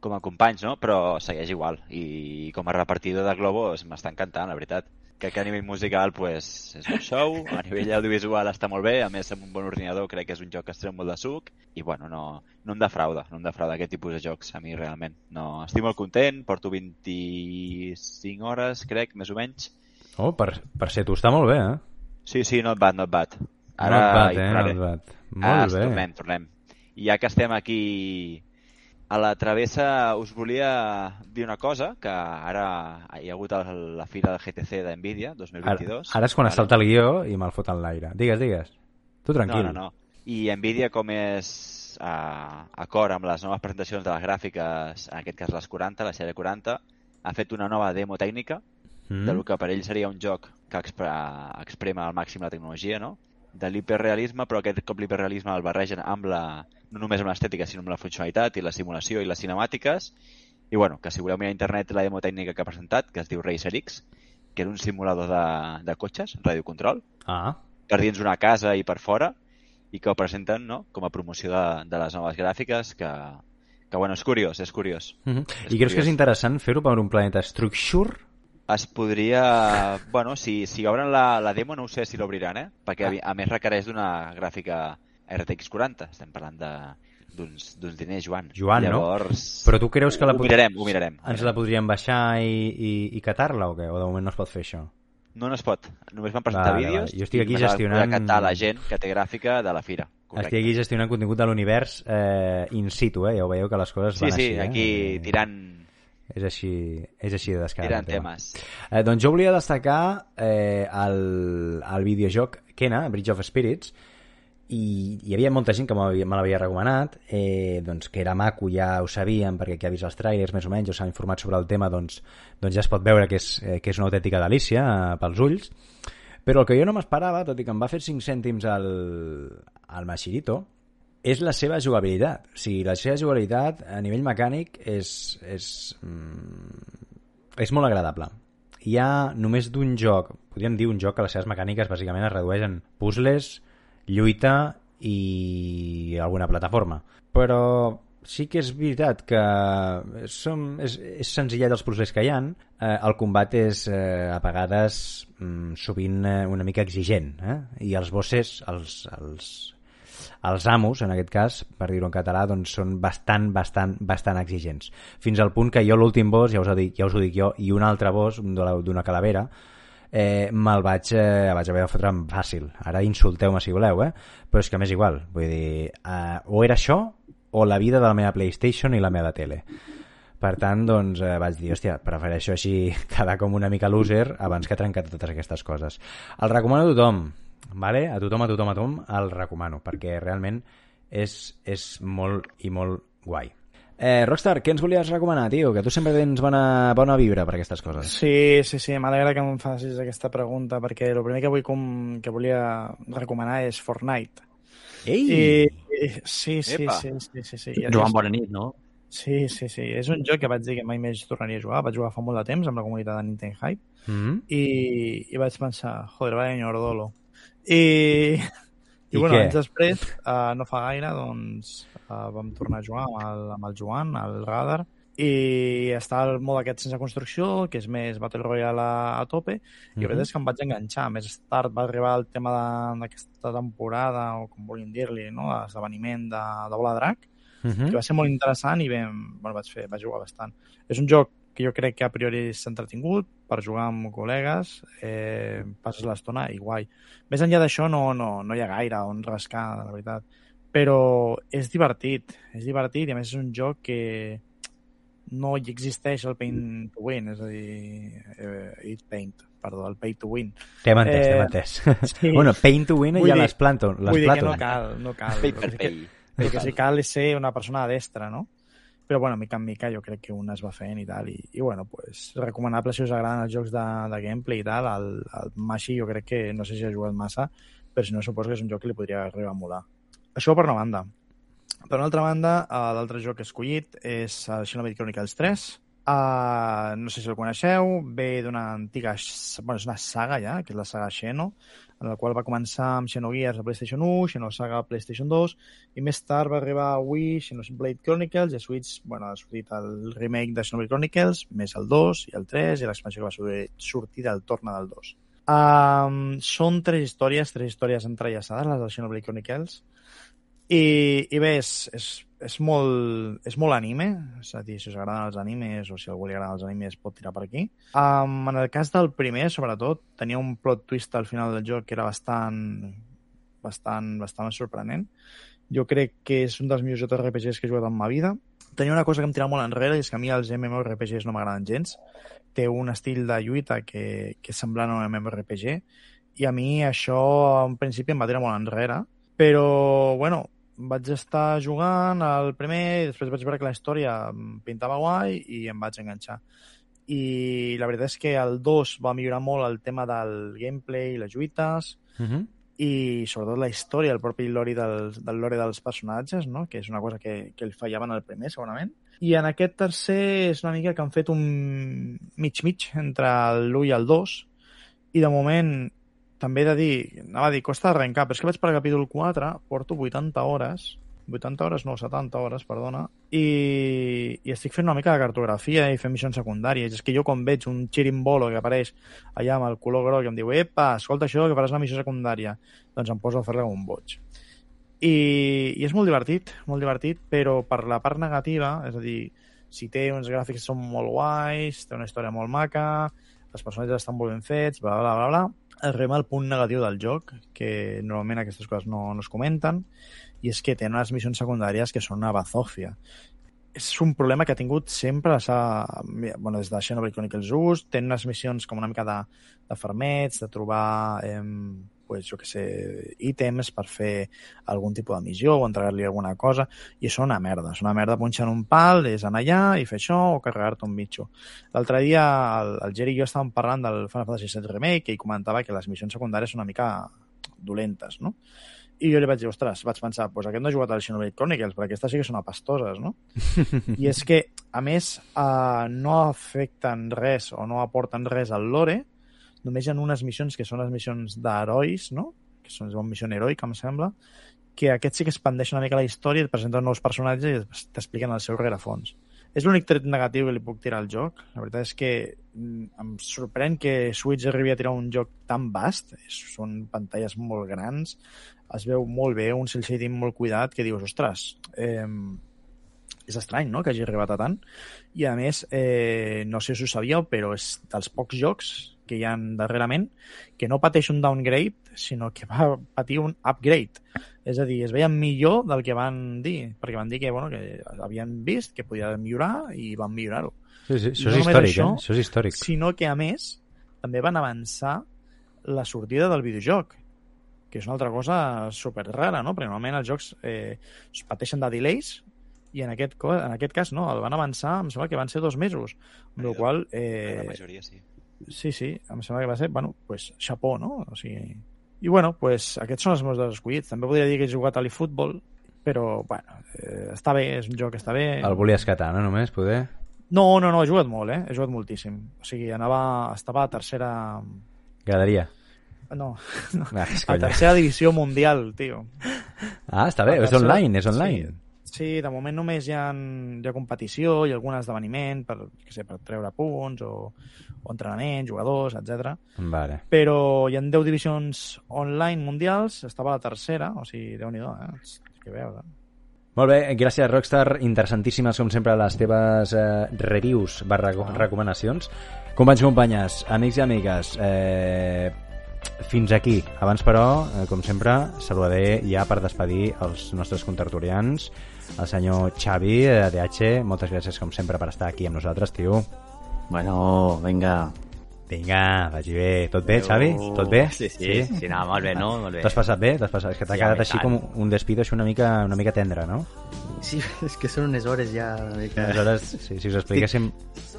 com a companys, no? Però segueix igual. I com a repartidor de globos m'està encantant, la veritat. Crec que a nivell musical pues, és un show, a nivell audiovisual està molt bé, a més amb un bon ordinador crec que és un joc que es treu molt de suc i bueno, no, no em defrauda, no em defrauda aquest tipus de jocs a mi realment. No, estic molt content, porto 25 hores crec, més o menys. Oh, per, per ser tu està molt bé, eh? Sí, sí, not bad, not bad. Ara, not bad, hi eh? bad. Ah, Molt bé. tornem, tornem. I ja que estem aquí a la travessa, us volia dir una cosa, que ara hi ha hagut el, la fira del GTC d'NVIDIA Ara, 2022. ara és quan es salta el guió i me'l fot en l'aire. Digues, digues. Tu tranquil. No, no, no. I NVIDIA, com és uh, acord amb les noves presentacions de les gràfiques, en aquest cas les 40, la sèrie 40, ha fet una nova demo tècnica Mm? del que per ell seria un joc que expre exprema al màxim la tecnologia, no? De l'hiperrealisme, però aquest cop l'hiperrealisme el barregen amb la, no només amb l'estètica, sinó amb la funcionalitat i la simulació i les cinemàtiques. I bueno, que si voleu mirar a internet la demo tècnica que ha presentat, que es diu Racer X, que és un simulador de, de cotxes, radiocontrol, Ah, per dins una casa i per fora, i que ho presenten no? com a promoció de, de les noves gràfiques, que, que bueno, és curiós, és curiós. mm -hmm. És I creus que és curiós. interessant fer-ho per un planeta Structure? Es podria... Bueno, si, si obren la, la demo no ho sé si l'obriran, eh? Perquè a, a més requereix d'una gràfica RTX 40. Estem parlant de- d'uns diners, Joan. Joan, no? Llavors... Però tu creus que la Ho mirarem, ho mirarem. Ens la podríem baixar i, i, i catar-la o què? O de moment no es pot fer això? No, no es pot. Només van presentar Vale, vídeos vale. Jo estic aquí gestionant- catar la gent que té gràfica de la fira. Correcte. Estic aquí gestionant contingut de l'univers eh, in situ, eh? Ja ho veieu que les coses Sí, van sí, així, eh? aquí Eh, tirant, És així, és així de descarat. tema. temes. Eh, doncs jo volia destacar eh, el, el videojoc Kena, Bridge of Spirits, i hi havia molta gent que me l'havia recomanat, eh, doncs que era maco, ja ho sabíem, perquè qui ha vist els trailers més o menys o s'ha informat sobre el tema, doncs, doncs ja es pot veure que és, eh, que és una autèntica delícia eh, pels ulls. Però el que jo no m'esperava, tot i que em va fer 5 cèntims al, al Machirito, és la seva jugabilitat. O sigui, la seva jugabilitat a nivell mecànic és, és, mm, és molt agradable. Hi ha només d'un joc, podríem dir un joc que les seves mecàniques bàsicament es redueixen puzzles, lluita i alguna plataforma. Però sí que és veritat que som, és, és senzillet els puzzles que hi han. Eh, el combat és eh, a vegades mm, sovint eh, una mica exigent eh? i els bosses, els, els, els amos, en aquest cas, per dir-ho en català, doncs són bastant, bastant, bastant exigents. Fins al punt que jo l'últim boss, ja us, ho dic, ja us ho dic jo, i un altre boss d'una calavera, eh, me'l vaig, eh, vaig haver de fotre fàcil. Ara insulteu-me si voleu, eh? però és que m'és igual. Vull dir, eh, o era això o la vida de la meva PlayStation i la meva tele. Per tant, doncs, eh, vaig dir, hòstia, prefereixo així quedar com una mica loser abans que trencar totes aquestes coses. El recomano a tothom, vale? a tothom, a tothom, a tothom, el recomano, perquè realment és, és molt i molt guai. Eh, Rockstar, què ens volies recomanar, tio? Que tu sempre tens bona, bona vibra per aquestes coses. Sí, sí, sí, m'alegra que em facis aquesta pregunta, perquè el primer que vull com, que volia recomanar és Fortnite. Ei! I, i sí, sí, Epa. sí, sí, sí, sí. Joan, bona nit, no? Sí, sí, sí. És un joc que vaig dir que mai més tornaria a jugar. Vaig jugar fa molt de temps amb la comunitat de Nintendo Hype Mm -hmm. i, i vaig pensar, joder, vaya ñordolo. I, i, I bueno, què? anys després, uh, no fa gaire, doncs uh, vam tornar a jugar amb el, amb el Joan, al Radar, i està el mode aquest sense construcció, que és més Battle Royale a, a tope, i la veritat és que em vaig enganxar. Més tard va arribar el tema d'aquesta temporada, o com vulguin dir-li, no? l'esdeveniment de, de Bola Drac, Mm que va ser molt interessant i vam, bueno, vaig, fer, vaig jugar bastant. És un joc que jo crec que a priori és entretingut per jugar amb col·legues, eh, passes l'estona i guai. Més enllà d'això no, no, no hi ha gaire on rascar, la veritat. Però és divertit, és divertit i a més és un joc que no hi existeix el paint to win, és a dir, eh, it paint, perdó, el pay to win. T'hem entès, Eh, t'hem entès. sí. bueno, paint to win Vull ja dir- les planto, les Vull dir que plato. no cal, no cal. Pay per que sí que- pay. el que sí cal és ser una persona destra, no? Però, bueno, mica en mica jo crec que un es va fent i tal. I, i bueno, pues, recomanable si us agraden els jocs de, de gameplay i tal. El, el Mashi jo crec que, no sé si ha jugat massa, però si no, suposo que és un joc que li podria arribar a molar. Això per una banda. Per una altra banda, eh, l'altre joc que he escollit és el Xenoblade Chronicles 3. Uh, no sé si el coneixeu, ve d'una antiga... Bueno, és una saga ja, que és la saga Xeno, en la qual va començar amb Xenogears a PlayStation 1, Xenosaga a PlayStation 2, i més tard va arribar a Wii, Xenoblade Chronicles, i a Switch, bueno, ha sortit el remake de Xenoblade Chronicles, més el 2 i el 3, i l'expansió que va sortir, del torna del 2. Um, són tres històries, tres històries entrellaçades, les del Xenoblade Chronicles, i, i bé, és, és, és, molt, és molt anime, és a dir, si us agraden els animes o si algú li agraden els animes pot tirar per aquí. Um, en el cas del primer, sobretot, tenia un plot twist al final del joc que era bastant, bastant, bastant sorprenent. Jo crec que és un dels millors JRPGs que he jugat en ma vida. Tenia una cosa que em tirava molt enrere, i és que a mi els MMORPGs no m'agraden gens. Té un estil de lluita que, que és semblant a un MMORPG, i a mi això en principi em va tirar molt enrere, però, bueno, vaig estar jugant al primer i després vaig veure que la història pintava guai i em vaig enganxar. I la veritat és que el 2 va millorar molt el tema del gameplay, les lluites, Uh -huh. i sobretot la història, el propi lore dels, del lore dels personatges, no? que és una cosa que, que el fallaven al primer, segurament. I en aquest tercer és una mica que han fet un mig-mig entre l'1 i el 2, i de moment també he de dir, anava a dir, costa d'arrencar, però és que vaig per al capítol 4, porto 80 hores, 80 hores, no, 70 hores, perdona, i, i estic fent una mica de cartografia i fent missions secundàries. És que jo quan veig un xirimbolo que apareix allà amb el color groc i em diu, epa, escolta això, que faràs una missió secundària, doncs em poso a fer-la un boig. I, I és molt divertit, molt divertit, però per la part negativa, és a dir, si té uns gràfics que són molt guais, té una història molt maca, els personatges estan molt ben fets, bla, bla, bla, bla, arribem al punt negatiu del joc, que normalment aquestes coses no, no es comenten, i és que tenen unes missions secundàries que són una bazòfia. És un problema que ha tingut sempre la seva, bueno, des de Xenoblade Chronicles Us, tenen unes missions com una mica de, de fermets, de trobar eh, pues, jo que sé, ítems per fer algun tipus de missió o entregar-li alguna cosa, i és una merda. És una merda punxar un pal, és anar allà i fer això o carregar-te un bitxo. L'altre dia el, el Jerry i jo estàvem parlant del Final Fantasy VII Remake i comentava que les missions secundàries són una mica dolentes, no? I jo li vaig dir, ostres, vaig pensar, doncs aquest no ha jugat al Xenoblade Chronicles, perquè aquestes sí que són apastoses, no? I és que, a més, eh, no afecten res o no aporten res al lore, només hi ha unes missions que són les missions d'herois, no? que són una missió heroica, em sembla, que aquest sí que expandeix una mica la història, et presenten nous personatges i t'expliquen el seu rerefons. És l'únic tret negatiu que li puc tirar al joc. La veritat és que mm, em sorprèn que Switch arribi a tirar un joc tan vast. Són pantalles molt grans, es veu molt bé, un cel shading molt cuidat, que dius, ostres, eh, és estrany, no?, que hagi arribat a tant. I, a més, eh, no sé si ho sabíeu, però és dels pocs jocs que hi han darrerament que no pateix un downgrade, sinó que va patir un upgrade. És a dir, es veien millor del que van dir, perquè van dir que, bueno, que havien vist que podia millorar i van millorar-ho. Sí, sí, això no és històric, això, eh? Això és històric. Sinó que, a més, també van avançar la sortida del videojoc, que és una altra cosa super rara, no? Perquè normalment els jocs eh, es pateixen de delays i en aquest, en aquest cas no, el van avançar, em sembla que van ser dos mesos, amb la qual La eh, majoria sí. Sí, sí, em sembla que va ser, bueno, pues, xapó, no? O sigui... I, bueno, pues, aquests són els meus dos escollits. També podria dir que he jugat a l'eFootball, però, bueno, eh, està bé, és un joc que està bé. El volies catar, no, només, poder? No, no, no, he jugat molt, eh? He jugat moltíssim. O sigui, anava, estava a tercera... Graderia. No, Ah, és a tercera divisió mundial, tio. Ah, està bé, A és tercera- online, és online. Sí. Sí, de moment només hi ha, hi ha competició i algun esdeveniment per, que sé, per treure punts o, o entrenament, jugadors, etc. Vale. Però hi ha 10 divisions online mundials, estava a la tercera, o sigui, déu-n'hi-do, eh? Que veus, eh? Molt bé, gràcies Rockstar, interessantíssimes com sempre les teves eh, reviews barra Ah. recomanacions. Companys i companyes, amics i amigues, eh, fins aquí. Abans, però, eh, com sempre, saludaré ja per despedir els nostres contertulians, el senyor Xavi, eh, DH, moltes gràcies com sempre per estar aquí amb nosaltres, tio. Bueno, vinga. Vinga, vagi bé. Tot bé, Xavi? Tot bé? Sí, sí, sí, sí no, molt bé, no? Molt bé. T'has passat bé? T'has passat... És que t'ha Sí, quedat així tant. com un despido així una mica, una mica tendre, no? Sí, és que són unes hores ja una mica... Aleshores, si, si us expliquéssim...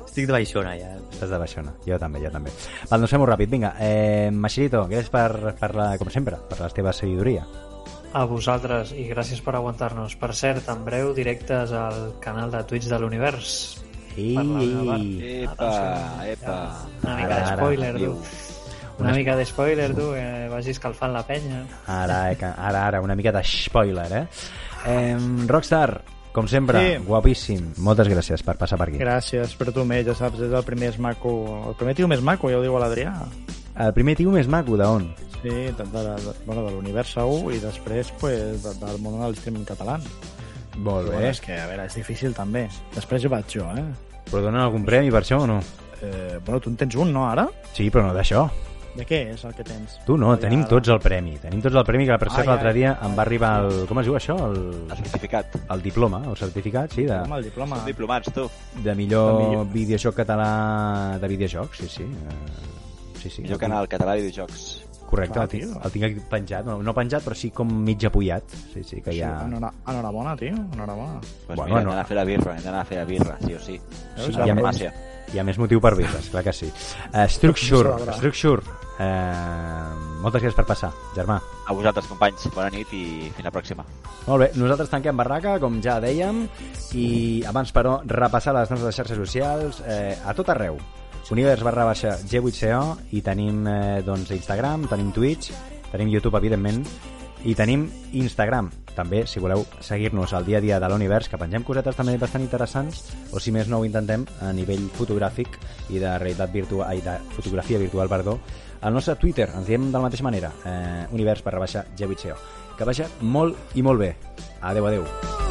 Estic de baixona ja. Estàs de baixona. Jo també, jo també. Val, doncs fem-ho ràpid. Vinga, eh, Machirito, gràcies per, per la, com sempre, per la teva sabidoria. A vosaltres i gràcies per aguantar-nos. Per cert, en breu directes al canal de Twitch de l'Univers. Per ei. Epa, epa. Una mica Ara, de spoiler, Diu. tu. Una mica de spoiler, tu, que vagi escalfant la penya. Ara, eh, ara, ara, una mica de spoiler, eh? eh Rockstar, com sempre, Sí. guapíssim. Moltes gràcies per passar per aquí. Gràcies, però tu més, ja saps, és el primer és maco, el primer tio més maco, ja ho diu l'Adrià. El primer tio més maco, d'on? Sí, de, de, de, bueno, de l'univers segur i després pues, de, del món del streaming català. Molt bé. bueno, és que, a veure, és difícil també. Després jo vaig jo, eh? Però donen algun premi per això o no? eh bueno, tu en tens un, no, ara? Sí, però no d'això. De què és el que tens? Tu no, tenim ara. tots el premi. Tenim tots el premi, que per Ah, cert ja, l'altre dia ja. em va arribar el... Com es diu això? El, El certificat. el diploma, el certificat, sí, de, el diploma. Som diplomats, tu. de millor, De millor. videojoc català de videojocs, sí, sí. Uh, sí, sí. Millor canal català de videojocs. Correcte, Clar, el, tinc, tio. el tinc aquí penjat, no, no penjat, però sí com mig apoyat. Sí, sí, que Sí, enhora, enhorabona, tio, enhorabona. Pues Bueno, mira, hem no. d'anar a fer la birra, hem d'anar a fer la birra, sí o sí. Sí, hi, ha més, hi ha més motiu per birres, clar que sí. Uh, Structure. Structure. Uh, moltes gràcies per passar, germà. A vosaltres, companys, bona nit i fins la pròxima. Molt bé, nosaltres tanquem barraca, com ja dèiem, i abans, però, repassar les nostres xarxes socials eh, a tot arreu. Univers barra baixa G8CO i tenim eh, doncs, Instagram, tenim Twitch, tenim YouTube, evidentment, i tenim Instagram. També, si voleu seguir-nos al dia a dia de l'univers, que pengem cosetes també bastant interessants, o si més no ho intentem a nivell fotogràfic i de realitat virtual, ai, de fotografia virtual, perdó, al nostre Twitter, ens diem de la mateixa manera, eh, univers barra baixa G8CO. Que vagi molt i molt bé. Adeu, adeu.